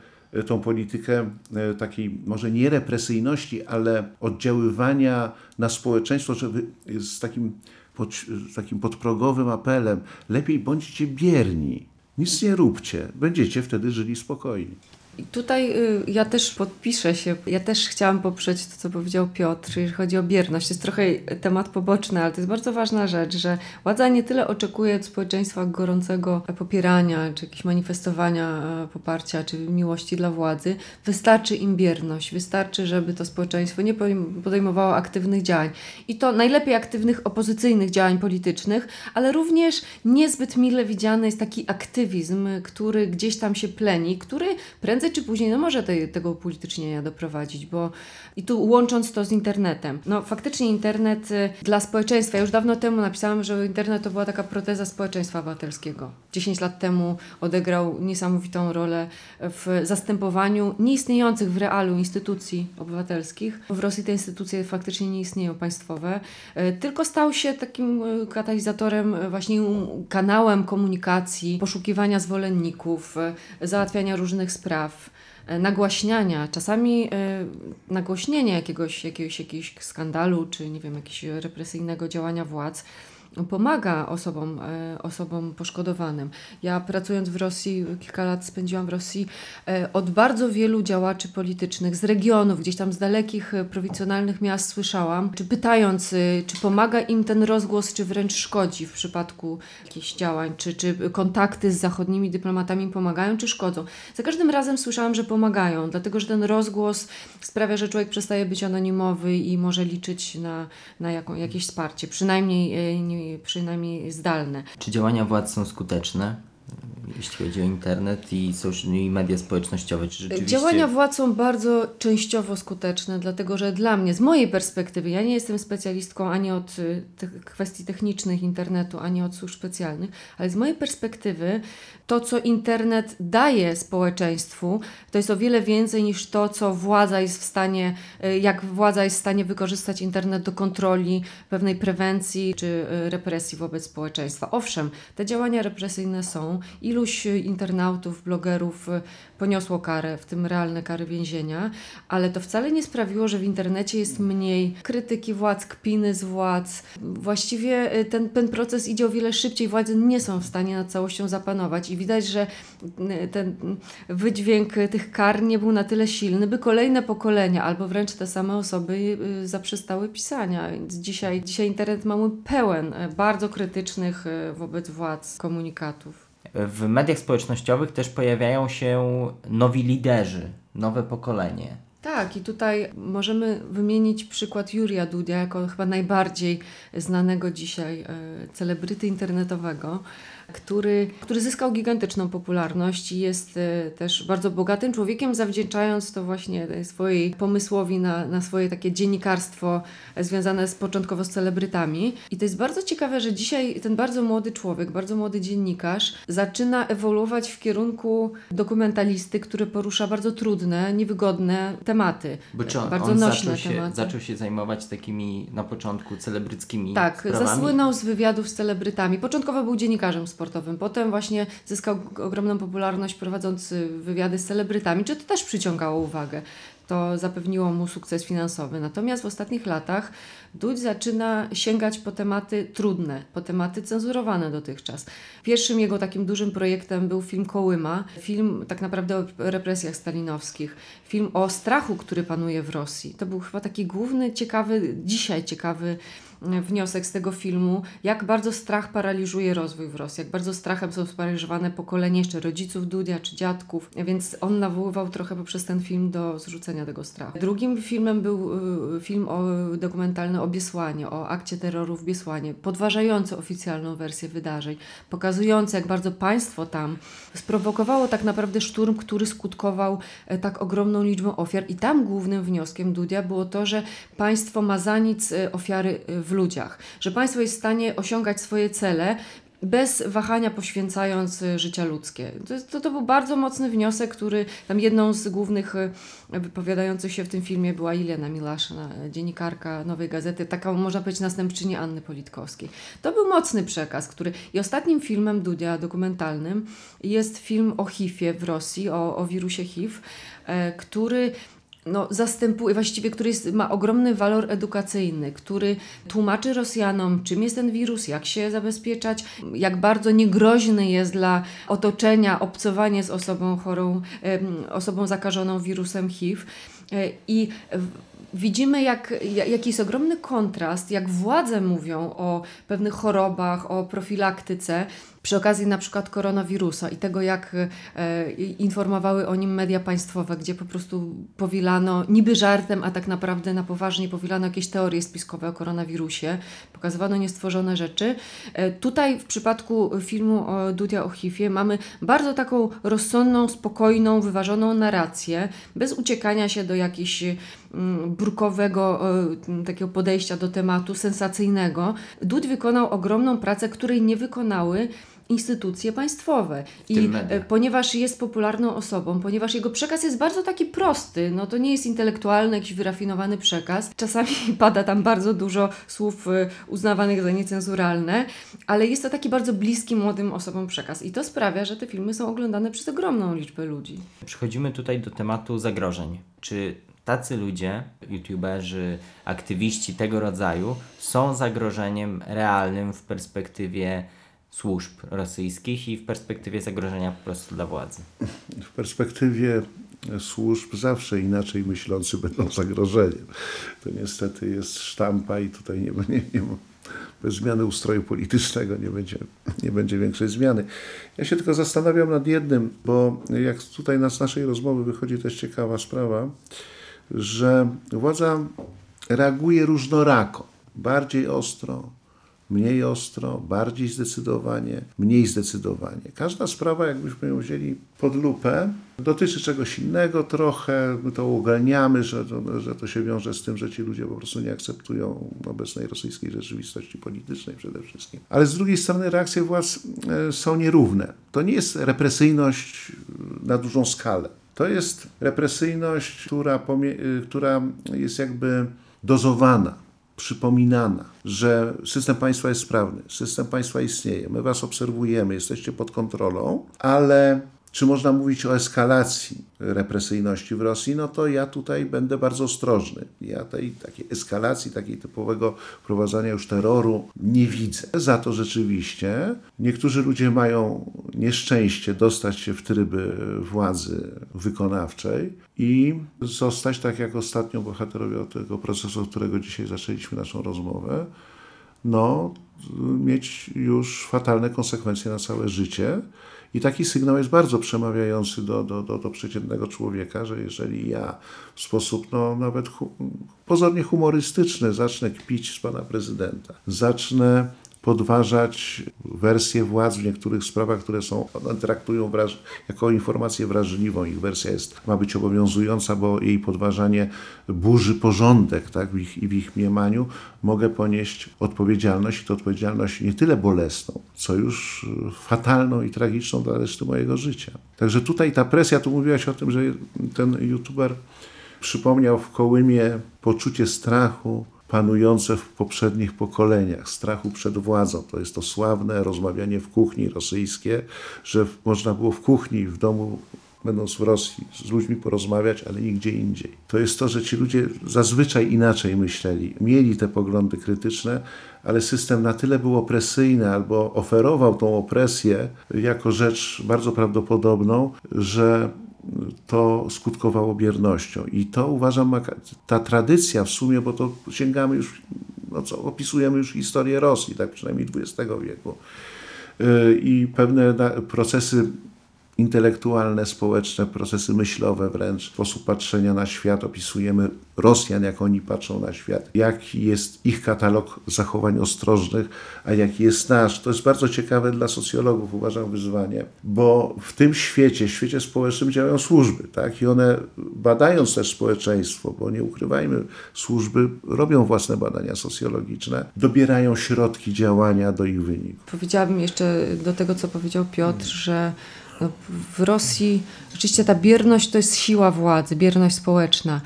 tą politykę e, takiej może nie represyjności, ale oddziaływania na społeczeństwo, żeby z takim, pod, takim podprogowym apelem lepiej bądźcie bierni, nic nie róbcie, będziecie wtedy żyli spokojnie. Tutaj y, ja też podpiszę się. Ja też chciałam poprzeć to, co powiedział Piotr, jeżeli chodzi o bierność. To jest trochę temat poboczny, ale to jest bardzo ważna rzecz, że władza nie tyle oczekuje od społeczeństwa gorącego popierania, czy jakiegoś manifestowania e, poparcia, czy miłości dla władzy. Wystarczy im bierność. Wystarczy, żeby to społeczeństwo nie podejm- podejmowało aktywnych działań. I to najlepiej aktywnych opozycyjnych działań politycznych, ale również niezbyt mile widziany jest taki aktywizm, który gdzieś tam się pleni, który prędzej prędzej czy później no może tej, tego upolitycznienia doprowadzić, bo i tu łącząc to z internetem. No faktycznie internet y, dla społeczeństwa, ja już dawno temu napisałam, że internet to była taka proteza społeczeństwa obywatelskiego. 10 lat temu odegrał niesamowitą rolę w zastępowaniu nieistniejących w realu instytucji obywatelskich. W Rosji te instytucje faktycznie nie istnieją państwowe, y, tylko stał się takim y, katalizatorem, właśnie kanałem komunikacji, poszukiwania zwolenników, załatwiania różnych spraw y, nagłaśniania, czasami y, nagłośnienie jakiegoś, jakiegoś, jakiegoś skandalu, czy nie wiem, jakiegoś represyjnego działania władz pomaga osobom, e, osobom poszkodowanym. Ja pracując w Rosji, kilka lat spędziłam w Rosji, e, od bardzo wielu działaczy politycznych z regionów, gdzieś tam z dalekich, e, prowincjonalnych miast słyszałam, czy pytając, czy pomaga im ten rozgłos, czy wręcz szkodzi w przypadku jakichś działań, czy, czy kontakty z zachodnimi dyplomatami pomagają, czy szkodzą. Za każdym razem słyszałam, że pomagają, dlatego że ten rozgłos sprawia, że człowiek przestaje być anonimowy i może liczyć na, na jaką, jakieś wsparcie, przynajmniej, nie, przynajmniej zdalne. Czy działania władz są skuteczne, jeśli chodzi o internet i, social, i media społecznościowe? Czy rzeczywiście... Działania władz są bardzo częściowo skuteczne, dlatego że dla mnie, z mojej perspektywy, ja nie jestem specjalistką ani od y, te kwestii technicznych internetu, ani od służb specjalnych, ale z mojej perspektywy to, co internet daje społeczeństwu, to jest o wiele więcej niż to, co władza jest w stanie, y, jak władza jest w stanie wykorzystać internet do kontroli, pewnej prewencji czy y, represji wobec społeczeństwa. Owszem, te działania represyjne są. Iluś internautów, blogerów y, poniosło karę, w tym realne kary więzienia, ale to wcale nie sprawiło, że w internecie jest mniej krytyki władz, kpiny z władz. Właściwie y, ten, ten proces idzie o wiele szybciej, władze nie są w stanie nad całością zapanować i widać, że y, ten wydźwięk tych kar nie był na tyle silny, by kolejne pokolenia albo wręcz te same osoby y, zaprzestały pisania. Więc dzisiaj, dzisiaj internet mamy pełen y, bardzo krytycznych y, wobec władz komunikatów. W mediach społecznościowych też pojawiają się nowi liderzy, nowe pokolenie. Tak, i tutaj możemy wymienić przykład Jurija Dudia jako chyba najbardziej znanego dzisiaj e, celebryty internetowego, który, który zyskał gigantyczną popularność i jest e, też bardzo bogatym człowiekiem, zawdzięczając to właśnie tej swojej pomysłowi na, na swoje takie dziennikarstwo e, związane z, początkowo z celebrytami. I to jest bardzo ciekawe, że dzisiaj ten bardzo młody człowiek, bardzo młody dziennikarz zaczyna ewoluować w kierunku dokumentalisty, który porusza bardzo trudne, niewygodne tematy. Bo czy on, bardzo on nośne zaczął, się, tematy. zaczął się zajmować takimi na początku celebryckimi Tak, sprawami? zasłynął z wywiadów z celebrytami. Początkowo był dziennikarzem sportowym, potem właśnie zyskał ogromną popularność prowadząc y, wywiady z celebrytami, czy to też przyciągało uwagę. To zapewniło mu sukces finansowy. Natomiast w ostatnich latach Dudź zaczyna sięgać po tematy trudne, po tematy cenzurowane dotychczas. Pierwszym jego takim dużym projektem był film Kołyma, film tak naprawdę o represjach stalinowskich, film o strachu, który panuje w Rosji. To był chyba taki główny, ciekawy, dzisiaj ciekawy wniosek z tego filmu, jak bardzo strach paraliżuje rozwój w Rosji, jak bardzo strachem są sparaliżowane pokolenie jeszcze rodziców Dudia czy dziadków, więc on nawoływał trochę poprzez ten film do zrzucenia tego strachu. Drugim filmem był y, film o, dokumentalny o Biesłanie, o akcie terroru w Biesłanie, podważający oficjalną wersję wydarzeń, pokazujący jak bardzo państwo tam sprowokowało tak naprawdę szturm, który skutkował e, tak ogromną liczbą ofiar i tam głównym wnioskiem Dudia było to, że państwo ma za nic e, ofiary e, w ludziach, że państwo jest w stanie osiągać swoje cele bez wahania poświęcając e, życia ludzkie. To, to, był bardzo mocny wniosek, który tam jedną z głównych e, wypowiadających się w tym filmie była Ilena Milaszyna, e, dziennikarka Nowej Gazety, taka można powiedzieć następczyni Anny Politkowskiej. To był mocny przekaz, który i ostatnim filmem Dudia dokumentalnym jest film o HIV-ie w Rosji, o, o wirusie HIV, e, który no, zastępuje, właściwie który jest, ma ogromny walor edukacyjny, który tłumaczy Rosjanom, czym jest ten wirus, jak się zabezpieczać, jak bardzo niegroźny jest dla otoczenia obcowanie z osobą chorą, osobą zakażoną wirusem HIV. E, I widzimy, jak, ja- jaki jest ogromny kontrast, jak władze mówią o pewnych chorobach, o profilaktyce, przy okazji na przykład koronawirusa i tego, jak e, informowały o nim media państwowe, gdzie po prostu powielano niby żartem, a tak naprawdę na poważnie powielano jakieś teorie spiskowe o koronawirusie, pokazywano niestworzone rzeczy. E, tutaj w przypadku filmu o Dudia o HIV mamy bardzo taką rozsądną, spokojną, wyważoną narrację, bez uciekania się do jakichś mm, brukowego e, takiego podejścia do tematu, sensacyjnego. Dud wykonał ogromną pracę, której nie wykonały instytucje państwowe. I media. e, ponieważ jest popularną osobą, ponieważ jego przekaz jest bardzo taki prosty, no to nie jest intelektualny, jakiś wyrafinowany przekaz. Czasami pada tam bardzo dużo słów e, uznawanych za niecenzuralne, ale jest to taki bardzo bliski młodym osobom przekaz. I to sprawia, że te filmy są oglądane przez ogromną liczbę ludzi. Przechodzimy tutaj do tematu zagrożeń. Czy tacy ludzie, youtuberzy, aktywiści tego rodzaju, są zagrożeniem realnym w perspektywie służb rosyjskich i w perspektywie zagrożenia po prostu dla władzy? W perspektywie służb zawsze inaczej myślący będą zagrożeniem. To niestety jest sztampa i tutaj nie, nie, nie ma, bez zmiany ustroju politycznego nie będzie, nie będzie większej zmiany. Ja się tylko zastanawiam nad jednym, bo jak tutaj z naszej rozmowy wychodzi też ciekawa sprawa, że władza reaguje różnorako, bardziej ostro, mniej ostro, bardziej zdecydowanie, mniej zdecydowanie. Każda sprawa, jakbyśmy ją wzięli pod lupę, dotyczy czegoś innego trochę, my to ugalniamy, że że to się wiąże z tym, że ci ludzie po prostu nie akceptują obecnej rosyjskiej rzeczywistości politycznej przede wszystkim. Ale z drugiej strony reakcje władz e, są nierówne. To nie jest represyjność na dużą skalę. To jest represyjność, która, y, która jest jakby dozowana, przypominana, że system państwa jest sprawny, system państwa istnieje, my was obserwujemy, jesteście pod kontrolą, ale czy można mówić o eskalacji represyjności w Rosji? No to ja tutaj będę bardzo ostrożny. Ja tej takiej eskalacji, takiej typowego prowadzenia już terroru nie widzę. Za to rzeczywiście niektórzy ludzie mają nieszczęście dostać się w tryby władzy wykonawczej i zostać, tak jak ostatnio bohaterowie tego procesu, od którego dzisiaj zaczęliśmy naszą rozmowę, no, mieć już fatalne konsekwencje na całe życie. I taki sygnał jest bardzo przemawiający do, do, do, do przeciętnego człowieka, że jeżeli ja w sposób no, nawet hu, pozornie humorystyczny zacznę kpić z pana prezydenta, zacznę podważać wersję władz w niektórych sprawach, które są, one traktują wraż, jako informację wrażliwą. Ich wersja jest, ma być obowiązująca, bo jej podważanie burzy porządek tak, w ich, w ich mniemaniu. Mogę ponieść odpowiedzialność i to odpowiedzialność nie tyle bolesną, co już fatalną i tragiczną dla reszty mojego życia. Także tutaj ta presja, tu mówiłaś o tym, że ten youtuber przypomniał w Kołymie poczucie strachu, panujące w poprzednich pokoleniach, strachu przed władzą. To jest to sławne rozmawianie w kuchni rosyjskie, że można było w kuchni, w domu, będąc w Rosji, z ludźmi porozmawiać, ale nigdzie indziej. To jest to, że ci ludzie zazwyczaj inaczej myśleli. Mieli te poglądy krytyczne, ale system na tyle był opresyjny albo oferował tą opresję jako rzecz bardzo prawdopodobną, że to skutkowało biernością. I to uważam, ta tradycja w sumie, bo to sięgamy już, no co, opisujemy już historię Rosji, tak przynajmniej XX wieku. I pewne procesy intelektualne, społeczne, procesy myślowe wręcz, sposób patrzenia na świat, opisujemy Rosjan, jak oni patrzą na świat, jaki jest ich katalog zachowań ostrożnych, a jaki jest nasz. To jest bardzo ciekawe dla socjologów, uważam, wyzwanie, bo w tym świecie, świecie społecznym działają służby, tak? I one badając też społeczeństwo, bo nie ukrywajmy, służby robią własne badania socjologiczne, dobierają środki działania do ich wyników. Powiedziałabym jeszcze do tego, co powiedział Piotr, że w Rosji rzeczywiście ta bierność to jest siła władzy, bierność społeczna.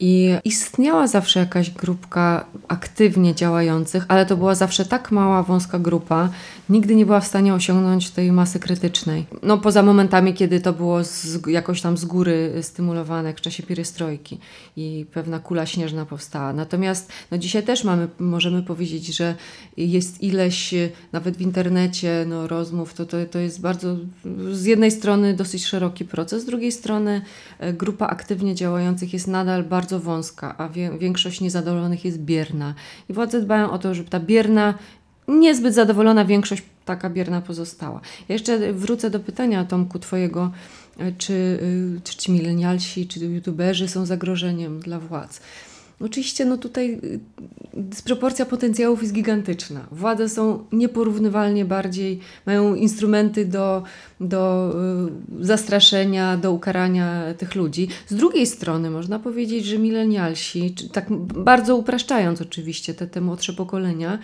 I istniała zawsze jakaś grupka aktywnie działających, ale to była zawsze tak mała, wąska grupa, nigdy nie była w stanie osiągnąć tej masy krytycznej. No poza momentami, kiedy to było z, jakoś tam z góry stymulowane w czasie pierestrojki i pewna kula śnieżna powstała. Natomiast no dzisiaj też mamy, możemy powiedzieć, że jest ileś, nawet w internecie, no rozmów, to, to, to jest bardzo, z jednej strony dosyć szeroki proces, z drugiej strony e, grupa aktywnie działających jest nadal bardzo wąska, a wie, większość niezadowolonych jest bierna. I władze dbają o to, żeby ta bierna, niezbyt zadowolona większość taka bierna pozostała. Ja jeszcze wrócę do pytania, Tomku, twojego, e, czy, y, czy ci milenialsi, czy youtuberzy są zagrożeniem dla władz. Oczywiście no tutaj y, dysproporcja potencjałów jest gigantyczna. Władze są nieporównywalnie bardziej, mają instrumenty do, do y, zastraszenia, do ukarania tych ludzi. Z drugiej strony można powiedzieć, że milenialsi, tak bardzo upraszczając oczywiście te, te młodsze pokolenia,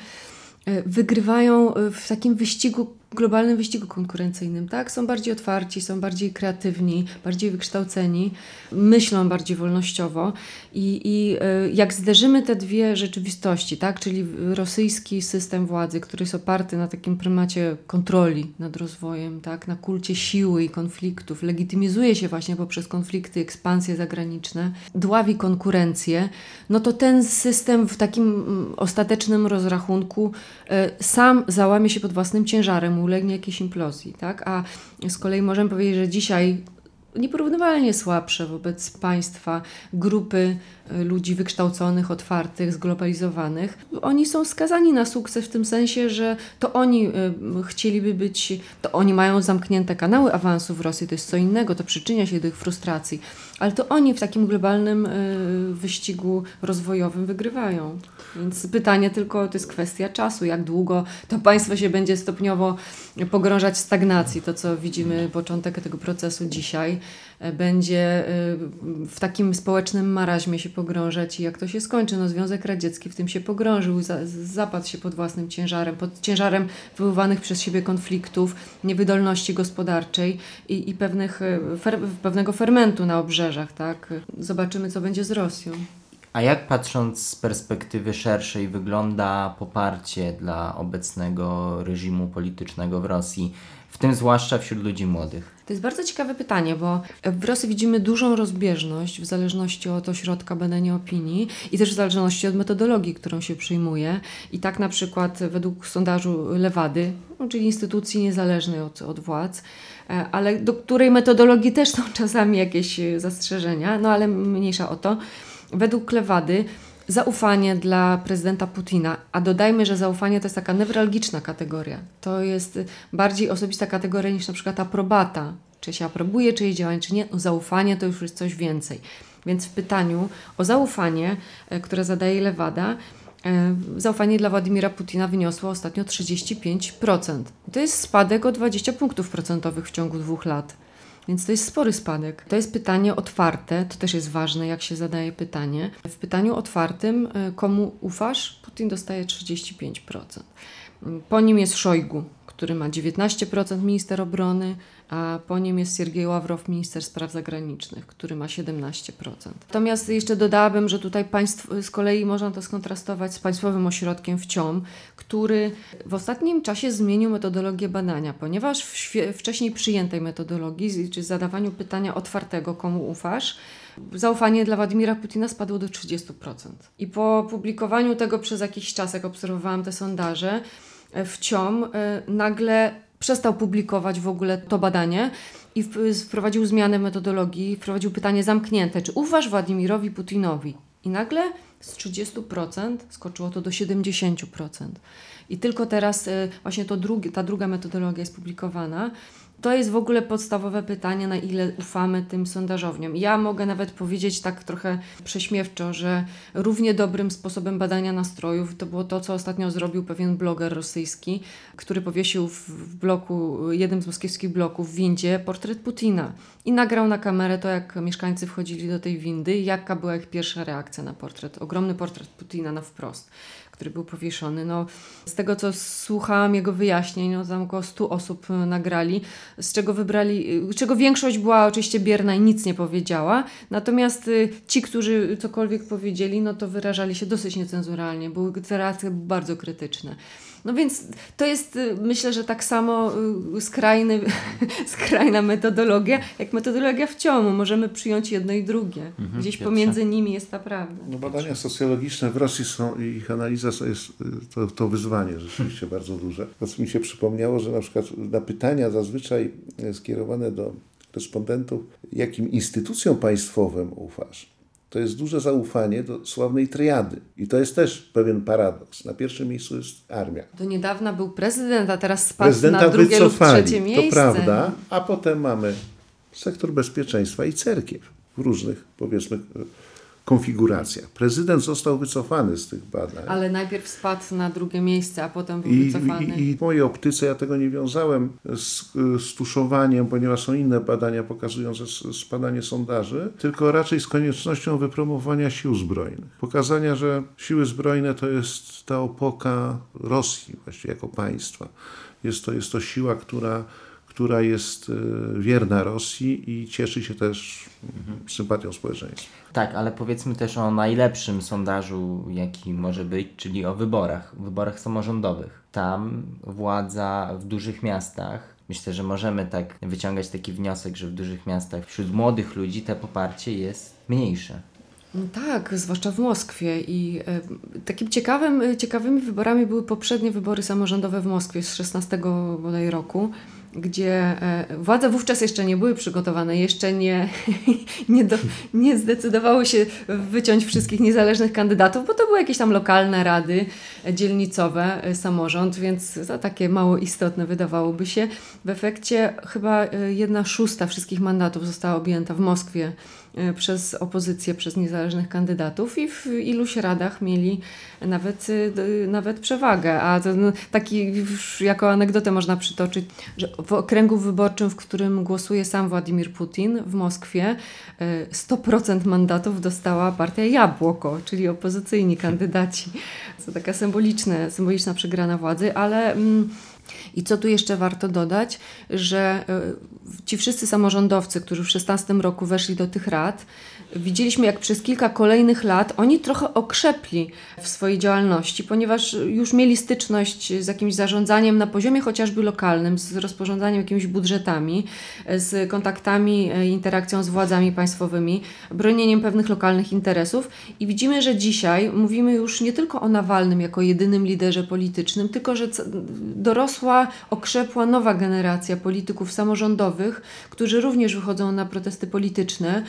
wygrywają y, w takim wyścigu globalnym wyścigu konkurencyjnym, tak? Są bardziej otwarci, są bardziej kreatywni, bardziej wykształceni, myślą bardziej wolnościowo i, i e, jak zderzymy te dwie rzeczywistości, tak? Czyli rosyjski system władzy, który jest oparty na takim prymacie kontroli nad rozwojem, tak? Na kulcie siły i konfliktów, legitymizuje się właśnie poprzez konflikty, ekspansje zagraniczne, dławi konkurencję, no to ten system w takim ostatecznym rozrachunku e, sam załamie się pod własnym ciężarem, ulegnie jakiejś implozji, tak? A z kolei możemy powiedzieć, że dzisiaj nieporównywalnie słabsze wobec państwa grupy ludzi wykształconych, otwartych, zglobalizowanych. Oni są skazani na sukces w tym sensie, że to oni y, chcieliby być, to oni mają zamknięte kanały awansu w Rosji, to jest co innego, to przyczynia się do ich frustracji, ale to oni w takim globalnym y, wyścigu rozwojowym wygrywają. Więc pytanie tylko, to jest kwestia czasu, jak długo to państwo się będzie stopniowo pogrążać w stagnacji, to co widzimy początek tego procesu dzisiaj, będzie e, w takim społecznym maraźmie się pogrążać i jak to się skończy, no Związek Radziecki w tym się pogrążył, zapadł się pod własnym ciężarem, pod ciężarem wywołanych przez siebie konfliktów, niewydolności gospodarczej i, i pewnych, e, fer, pewnego fermentu na obrzeżach, tak? Zobaczymy, co będzie z Rosją. A jak patrząc z perspektywy szerszej wygląda poparcie dla obecnego reżimu politycznego w Rosji, tym zwłaszcza wśród ludzi młodych? To jest bardzo ciekawe pytanie, bo w Rosji widzimy dużą rozbieżność w zależności od ośrodka badania opinii i też w zależności od metodologii, którą się przyjmuje. I tak na przykład według sondażu Lewady, no, czyli instytucji niezależnej od, od władz, e, ale do której metodologii też są czasami jakieś zastrzeżenia, no ale mniejsza o to według Lewady zaufanie dla prezydenta Putina, a dodajmy, że zaufanie to jest taka newralgiczna kategoria. To jest bardziej osobista kategoria niż na przykład aprobata. Czy się aprobuje czyjeś działanie, czy nie. Zaufanie to już jest coś więcej. Więc w pytaniu o zaufanie, e, które zadaje Lewada, e, zaufanie dla Władimira Putina wyniosło ostatnio 35%. To jest spadek o 20 punktów procentowych w ciągu dwóch lat. Więc to jest spory spadek. To jest pytanie otwarte, to też jest ważne, jak się zadaje pytanie. W pytaniu otwartym, e, komu ufasz? Putin dostaje 35%. Po nim jest Szojgu, który ma 19% minister obrony, a po nim jest Siergiej Ławrow, minister spraw zagranicznych, który ma 17%. Natomiast jeszcze dodałabym, że tutaj państw, z kolei można to skontrastować z Państwowym Ośrodkiem WCIOM, który w ostatnim czasie zmienił metodologię badania, ponieważ w wcześniej przyjętej metodologii, czy zadawaniu pytania otwartego, komu ufasz, zaufanie dla Władimira Putina spadło do 30%. I po publikowaniu tego przez jakiś czas, jak obserwowałam te sondaże, w ciom e, nagle przestał publikować w ogóle to badanie i wprowadził zmianę metodologii, wprowadził pytanie zamknięte, czy ufasz Władimirowi Putinowi? I nagle z 30% skoczyło to do 70%. I tylko teraz e, właśnie to drugi, ta druga metodologia jest publikowana to jest w ogóle podstawowe pytanie, na ile ufamy tym sondażowniom. Ja mogę nawet powiedzieć tak trochę prześmiewczo, że równie dobrym sposobem badania nastrojów to było to, co ostatnio zrobił pewien bloger rosyjski, który powiesił w bloku, jednym z moskiewskich bloków w windzie portret Putina i nagrał na kamerę to, jak mieszkańcy wchodzili do tej windy jaka była ich pierwsza reakcja na portret. Ogromny portret Putina na wprost który był powieszony. No, z tego, co słuchałam jego wyjaśnień, no, tam około 100 osób e, nagrali, z czego wybrali, z czego większość była oczywiście bierna i nic nie powiedziała. Natomiast e, ci, którzy cokolwiek powiedzieli, no to wyrażali się dosyć niecenzuralnie. Były te reakcje bardzo krytyczne. No więc to jest, y, myślę, że tak samo y, skrajny, skrajna metodologia, jak metodologia w ciągu. Możemy przyjąć jedno i drugie. Mhm, Gdzieś pomiędzy nimi jest ta prawda. No badania socjologiczne w Rosji są, ich analiza jest y, to, to wyzwanie rzeczywiście bardzo duże. To mi się przypomniało, że na przykład na pytania zazwyczaj skierowane do respondentów, jakim instytucjom państwowym ufasz, to jest duże zaufanie do sławnej triady. I to jest też pewien paradoks. Na pierwszym miejscu jest armia. Do niedawna był prezydent, a teraz spadł Prezydenta na drugie lub wycofali, trzecie miejsce. to prawda, a potem mamy sektor bezpieczeństwa i cerkiew w różnych, powiedzmy, konfiguracjach. Prezydent został wycofany z tych badań. Ale najpierw spadł na drugie miejsce, a potem był I, wycofany. i, I w mojej optyce ja tego nie wiązałem z, z tuszowaniem, ponieważ są inne badania pokazujące spadanie sondaży, tylko raczej z koniecznością wypromowania sił zbrojnych. Pokazania, że siły zbrojne to jest ta opoka Rosji właściwie jako państwa. Jest to, jest to siła, która, która jest e, wierna Rosji i cieszy się też mm, sympatią społeczeństwa. Tak, ale powiedzmy też o najlepszym sondażu, jaki może być, czyli o wyborach, wyborach samorządowych. Tam władza w dużych miastach, myślę, że możemy tak wyciągać taki wniosek, że w dużych miastach wśród młodych ludzi te poparcie jest mniejsze. No tak, zwłaszcza w Moskwie. I e, takim ciekawym, e, ciekawymi wyborami były poprzednie wybory samorządowe w Moskwie z 16 bodaj roku, gdzie e, władze wówczas jeszcze nie były przygotowane, jeszcze nie, nie, do, nie zdecydowały się wyciąć wszystkich niezależnych kandydatów, bo to były jakieś tam lokalne rady e, dzielnicowe, e, samorząd, więc to takie mało istotne wydawałoby się. W efekcie chyba jedna szósta wszystkich mandatów została objęta w Moskwie przez opozycję, przez niezależnych kandydatów i w iluś radach mieli nawet, y, nawet przewagę. A to, no, taki jako anegdotę można przytoczyć, że w okręgu wyborczym, w którym głosuje sam Władimir Putin w Moskwie, e, 100% mandatów dostała partia Jabłoko, czyli opozycyjni kandydaci. To taka symboliczna przegrana władzy, ale... Mm, i co tu jeszcze warto dodać, że y, ci wszyscy samorządowcy, którzy w 16 roku weszli do tych rad, widzieliśmy jak przez kilka kolejnych lat oni trochę okrzepli w swojej działalności, ponieważ już mieli styczność z jakimś zarządzaniem na poziomie chociażby lokalnym, z rozporządzaniem jakimiś budżetami, z kontaktami, e, interakcją z władzami państwowymi, bronieniem pewnych lokalnych interesów. I widzimy, że dzisiaj mówimy już nie tylko o Nawalnym jako jedynym liderze politycznym, tylko że dorosła, okrzepła nowa generacja polityków samorządowych, którzy również wychodzą na protesty polityczne,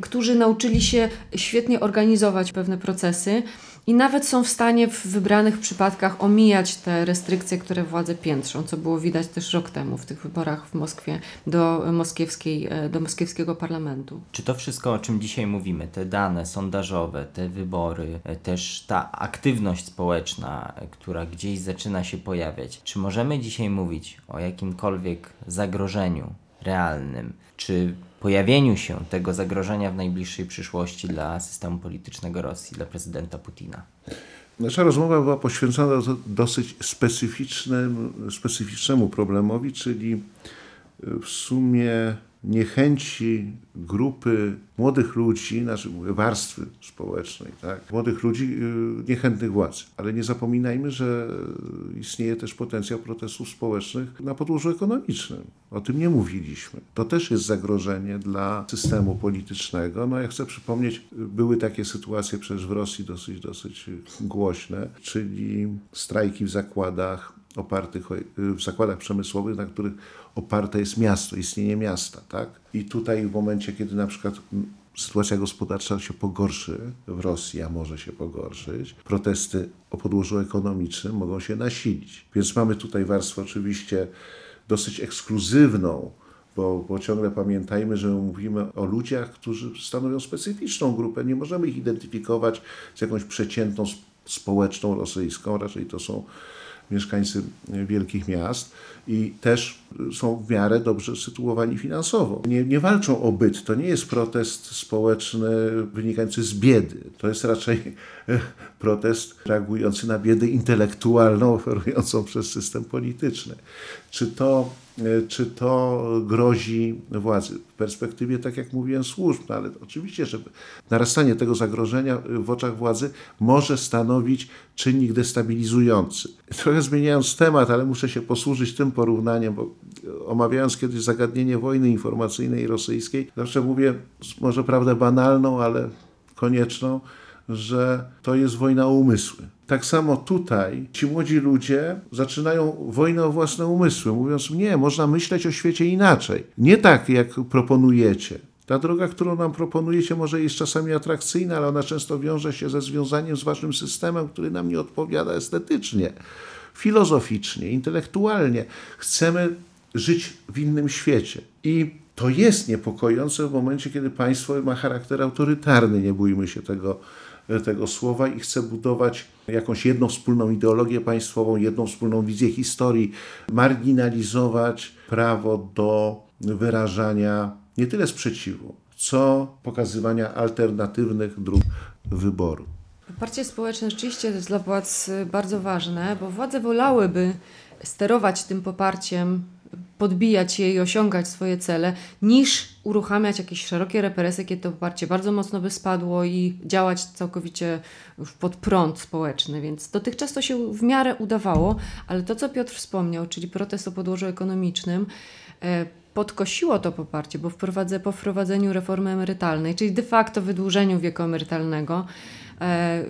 którzy nauczyli się świetnie organizować pewne procesy i nawet są w stanie w wybranych przypadkach omijać te restrykcje, które władze piętrzą, co było widać też rok temu w tych wyborach w Moskwie do, moskiewskiej, e, do moskiewskiego parlamentu. Czy to wszystko, o czym dzisiaj mówimy, te dane sondażowe, te wybory, e, też ta aktywność społeczna, e, która gdzieś zaczyna się pojawiać, czy możemy dzisiaj mówić o jakimkolwiek zagrożeniu realnym, czy pojawieniu się tego zagrożenia w najbliższej przyszłości dla systemu politycznego Rosji, dla prezydenta Putina? Nasza rozmowa była poświęcona do- dosyć specyficznemu, specyficznemu problemowi, czyli w sumie niechęci grupy młodych ludzi, znaczy warstwy społecznej, tak? młodych ludzi y, niechętnych władzy. Ale nie zapominajmy, że istnieje też potencjał protestów społecznych na podłożu ekonomicznym. O tym nie mówiliśmy. To też jest zagrożenie dla systemu politycznego. No ja chcę przypomnieć, były takie sytuacje przecież w Rosji dosyć, dosyć głośne, czyli strajki w zakładach, opartych w zakładach przemysłowych, na których oparte jest miasto, istnienie miasta. Tak? I tutaj w momencie, kiedy na przykład mm, sytuacja gospodarcza się pogorszy w Rosji, a może się pogorszyć, protesty o podłożu ekonomicznym mogą się nasilić. Więc mamy tutaj warstwę oczywiście dosyć ekskluzywną, bo, bo ciągle pamiętajmy, że mówimy o ludziach, którzy stanowią specyficzną grupę. Nie możemy ich identyfikować z jakąś przeciętną sp- społeczną rosyjską, raczej to są mieszkańcy wielkich miast i też są w miarę dobrze sytuowani finansowo. Nie, nie walczą o byt. To nie jest protest społeczny wynikający z biedy. To jest raczej protest reagujący na biedę intelektualną oferującą przez system polityczny. Czy to, czy to grozi władzy? W perspektywie, tak jak mówiłem, służb, no ale oczywiście, że narastanie tego zagrożenia w oczach władzy może stanowić czynnik destabilizujący. Trochę zmieniając temat, ale muszę się posłużyć tym porównaniem, bo omawiając kiedyś zagadnienie wojny informacyjnej rosyjskiej, zawsze mówię, może prawdę banalną, ale konieczną, że to jest wojna umysły. Tak samo tutaj ci młodzi ludzie zaczynają wojnę o własne umysły, mówiąc, nie, można myśleć o świecie inaczej. Nie tak, jak proponujecie, Ta droga, którą nam proponujecie, może jest czasami atrakcyjna, ale ona często wiąże się ze związaniem z waszym systemem, który nam nie odpowiada estetycznie, filozoficznie, intelektualnie. Chcemy żyć w innym świecie. I to jest niepokojące w momencie, kiedy państwo ma charakter autorytarny, nie bójmy się tego, tego słowa, i chce budować jakąś jedną wspólną ideologię państwową, jedną wspólną wizję historii, marginalizować prawo do wyrażania nie tyle sprzeciwu, co pokazywania alternatywnych dróg wyboru. Poparcie społeczne rzeczywiście jest dla władz bardzo ważne, bo władze wolałyby sterować tym poparciem, podbijać je i osiągać swoje cele, niż uruchamiać jakieś szerokie represje, kiedy to poparcie bardzo mocno by spadło i działać całkowicie pod prąd społeczny. Więc dotychczas to się w miarę udawało, ale to, co Piotr wspomniał, czyli protest o podłożu ekonomicznym, e, podkosiło to poparcie, bo wprowadzę, po wprowadzeniu reformy emerytalnej, czyli de facto wydłużeniu wieku emerytalnego, e,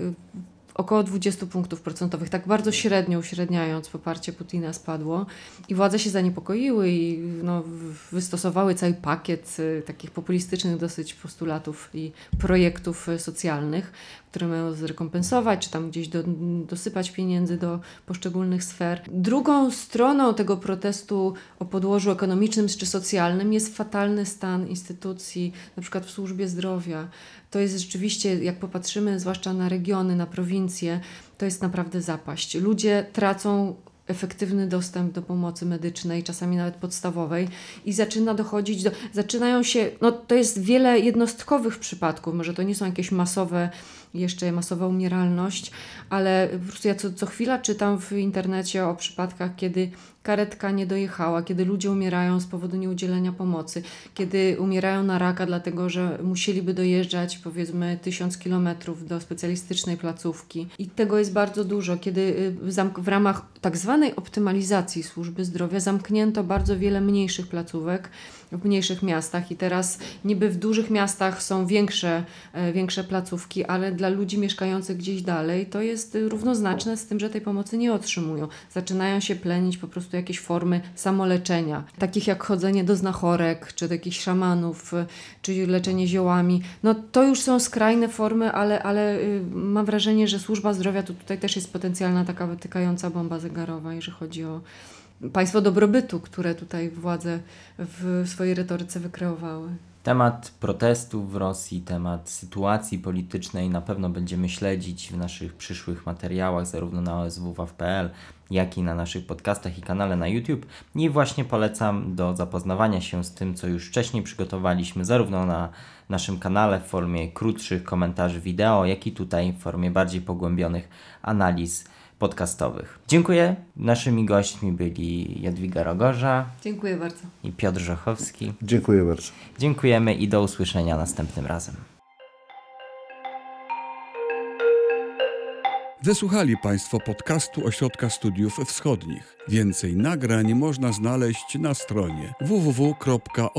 około 20 punktów procentowych, tak bardzo średnio uśredniając, poparcie Putina spadło. I władze się zaniepokoiły i no, wystosowały cały pakiet y, takich populistycznych dosyć postulatów i projektów y, socjalnych, które mają zrekompensować, czy tam gdzieś do, dosypać pieniędzy do poszczególnych sfer. Drugą stroną tego protestu o podłożu ekonomicznym czy socjalnym jest fatalny stan instytucji, na przykład w służbie zdrowia. To jest rzeczywiście, jak popatrzymy zwłaszcza na regiony, na prowincje, to jest naprawdę zapaść. Ludzie tracą efektywny dostęp do pomocy medycznej, czasami nawet podstawowej i zaczyna dochodzić do, zaczynają się, no to jest wiele jednostkowych przypadków, może to nie są jakieś masowe, jeszcze masowa umieralność, ale po prostu ja co, co chwila czytam w internecie o przypadkach, kiedy karetka nie dojechała, kiedy ludzie umierają z powodu nieudzielenia pomocy, kiedy umierają na raka, dlatego że musieliby dojeżdżać powiedzmy tysiąc kilometrów do specjalistycznej placówki. I tego jest bardzo dużo, kiedy y, zamk- tak zwanej optymalizacji służby zdrowia zamknięto bardzo wiele mniejszych placówek w mniejszych miastach i teraz niby w dużych miastach są większe, e, większe placówki, ale dla ludzi mieszkających gdzieś dalej to jest y, równoznaczne z tym, że tej pomocy nie otrzymują. Zaczynają się plenić po prostu jakieś formy samoleczenia, takich jak chodzenie do znachorek, czy do jakichś szamanów, y, czy leczenie ziołami. No to już są skrajne formy, ale, ale y, mam wrażenie, że służba zdrowia to tutaj też jest potencjalna taka wytykająca bomba zegarowa, jeżeli chodzi o państwo dobrobytu, które tutaj władze w swojej retoryce wykreowały. Temat protestów w Rosji, temat sytuacji politycznej na pewno będziemy śledzić w naszych przyszłych materiałach, zarówno na oswwaw.pl, jak i na naszych podcastach i kanale na YouTube. I właśnie polecam do zapoznawania się z tym, co już wcześniej przygotowaliśmy, zarówno na naszym kanale w formie krótszych komentarzy wideo, jak i tutaj w formie bardziej pogłębionych analiz podcastowych. Dziękuję. Naszymi gośćmi byli Jadwiga Rogorza Dziękuję bardzo. i Piotr Żochowski. Dziękuję bardzo. Dziękujemy i do usłyszenia następnym razem. Wysłuchali Państwo podcastu Ośrodka Studiów Wschodnich. Więcej nagrań można znaleźć na stronie www.osw.waw.pl.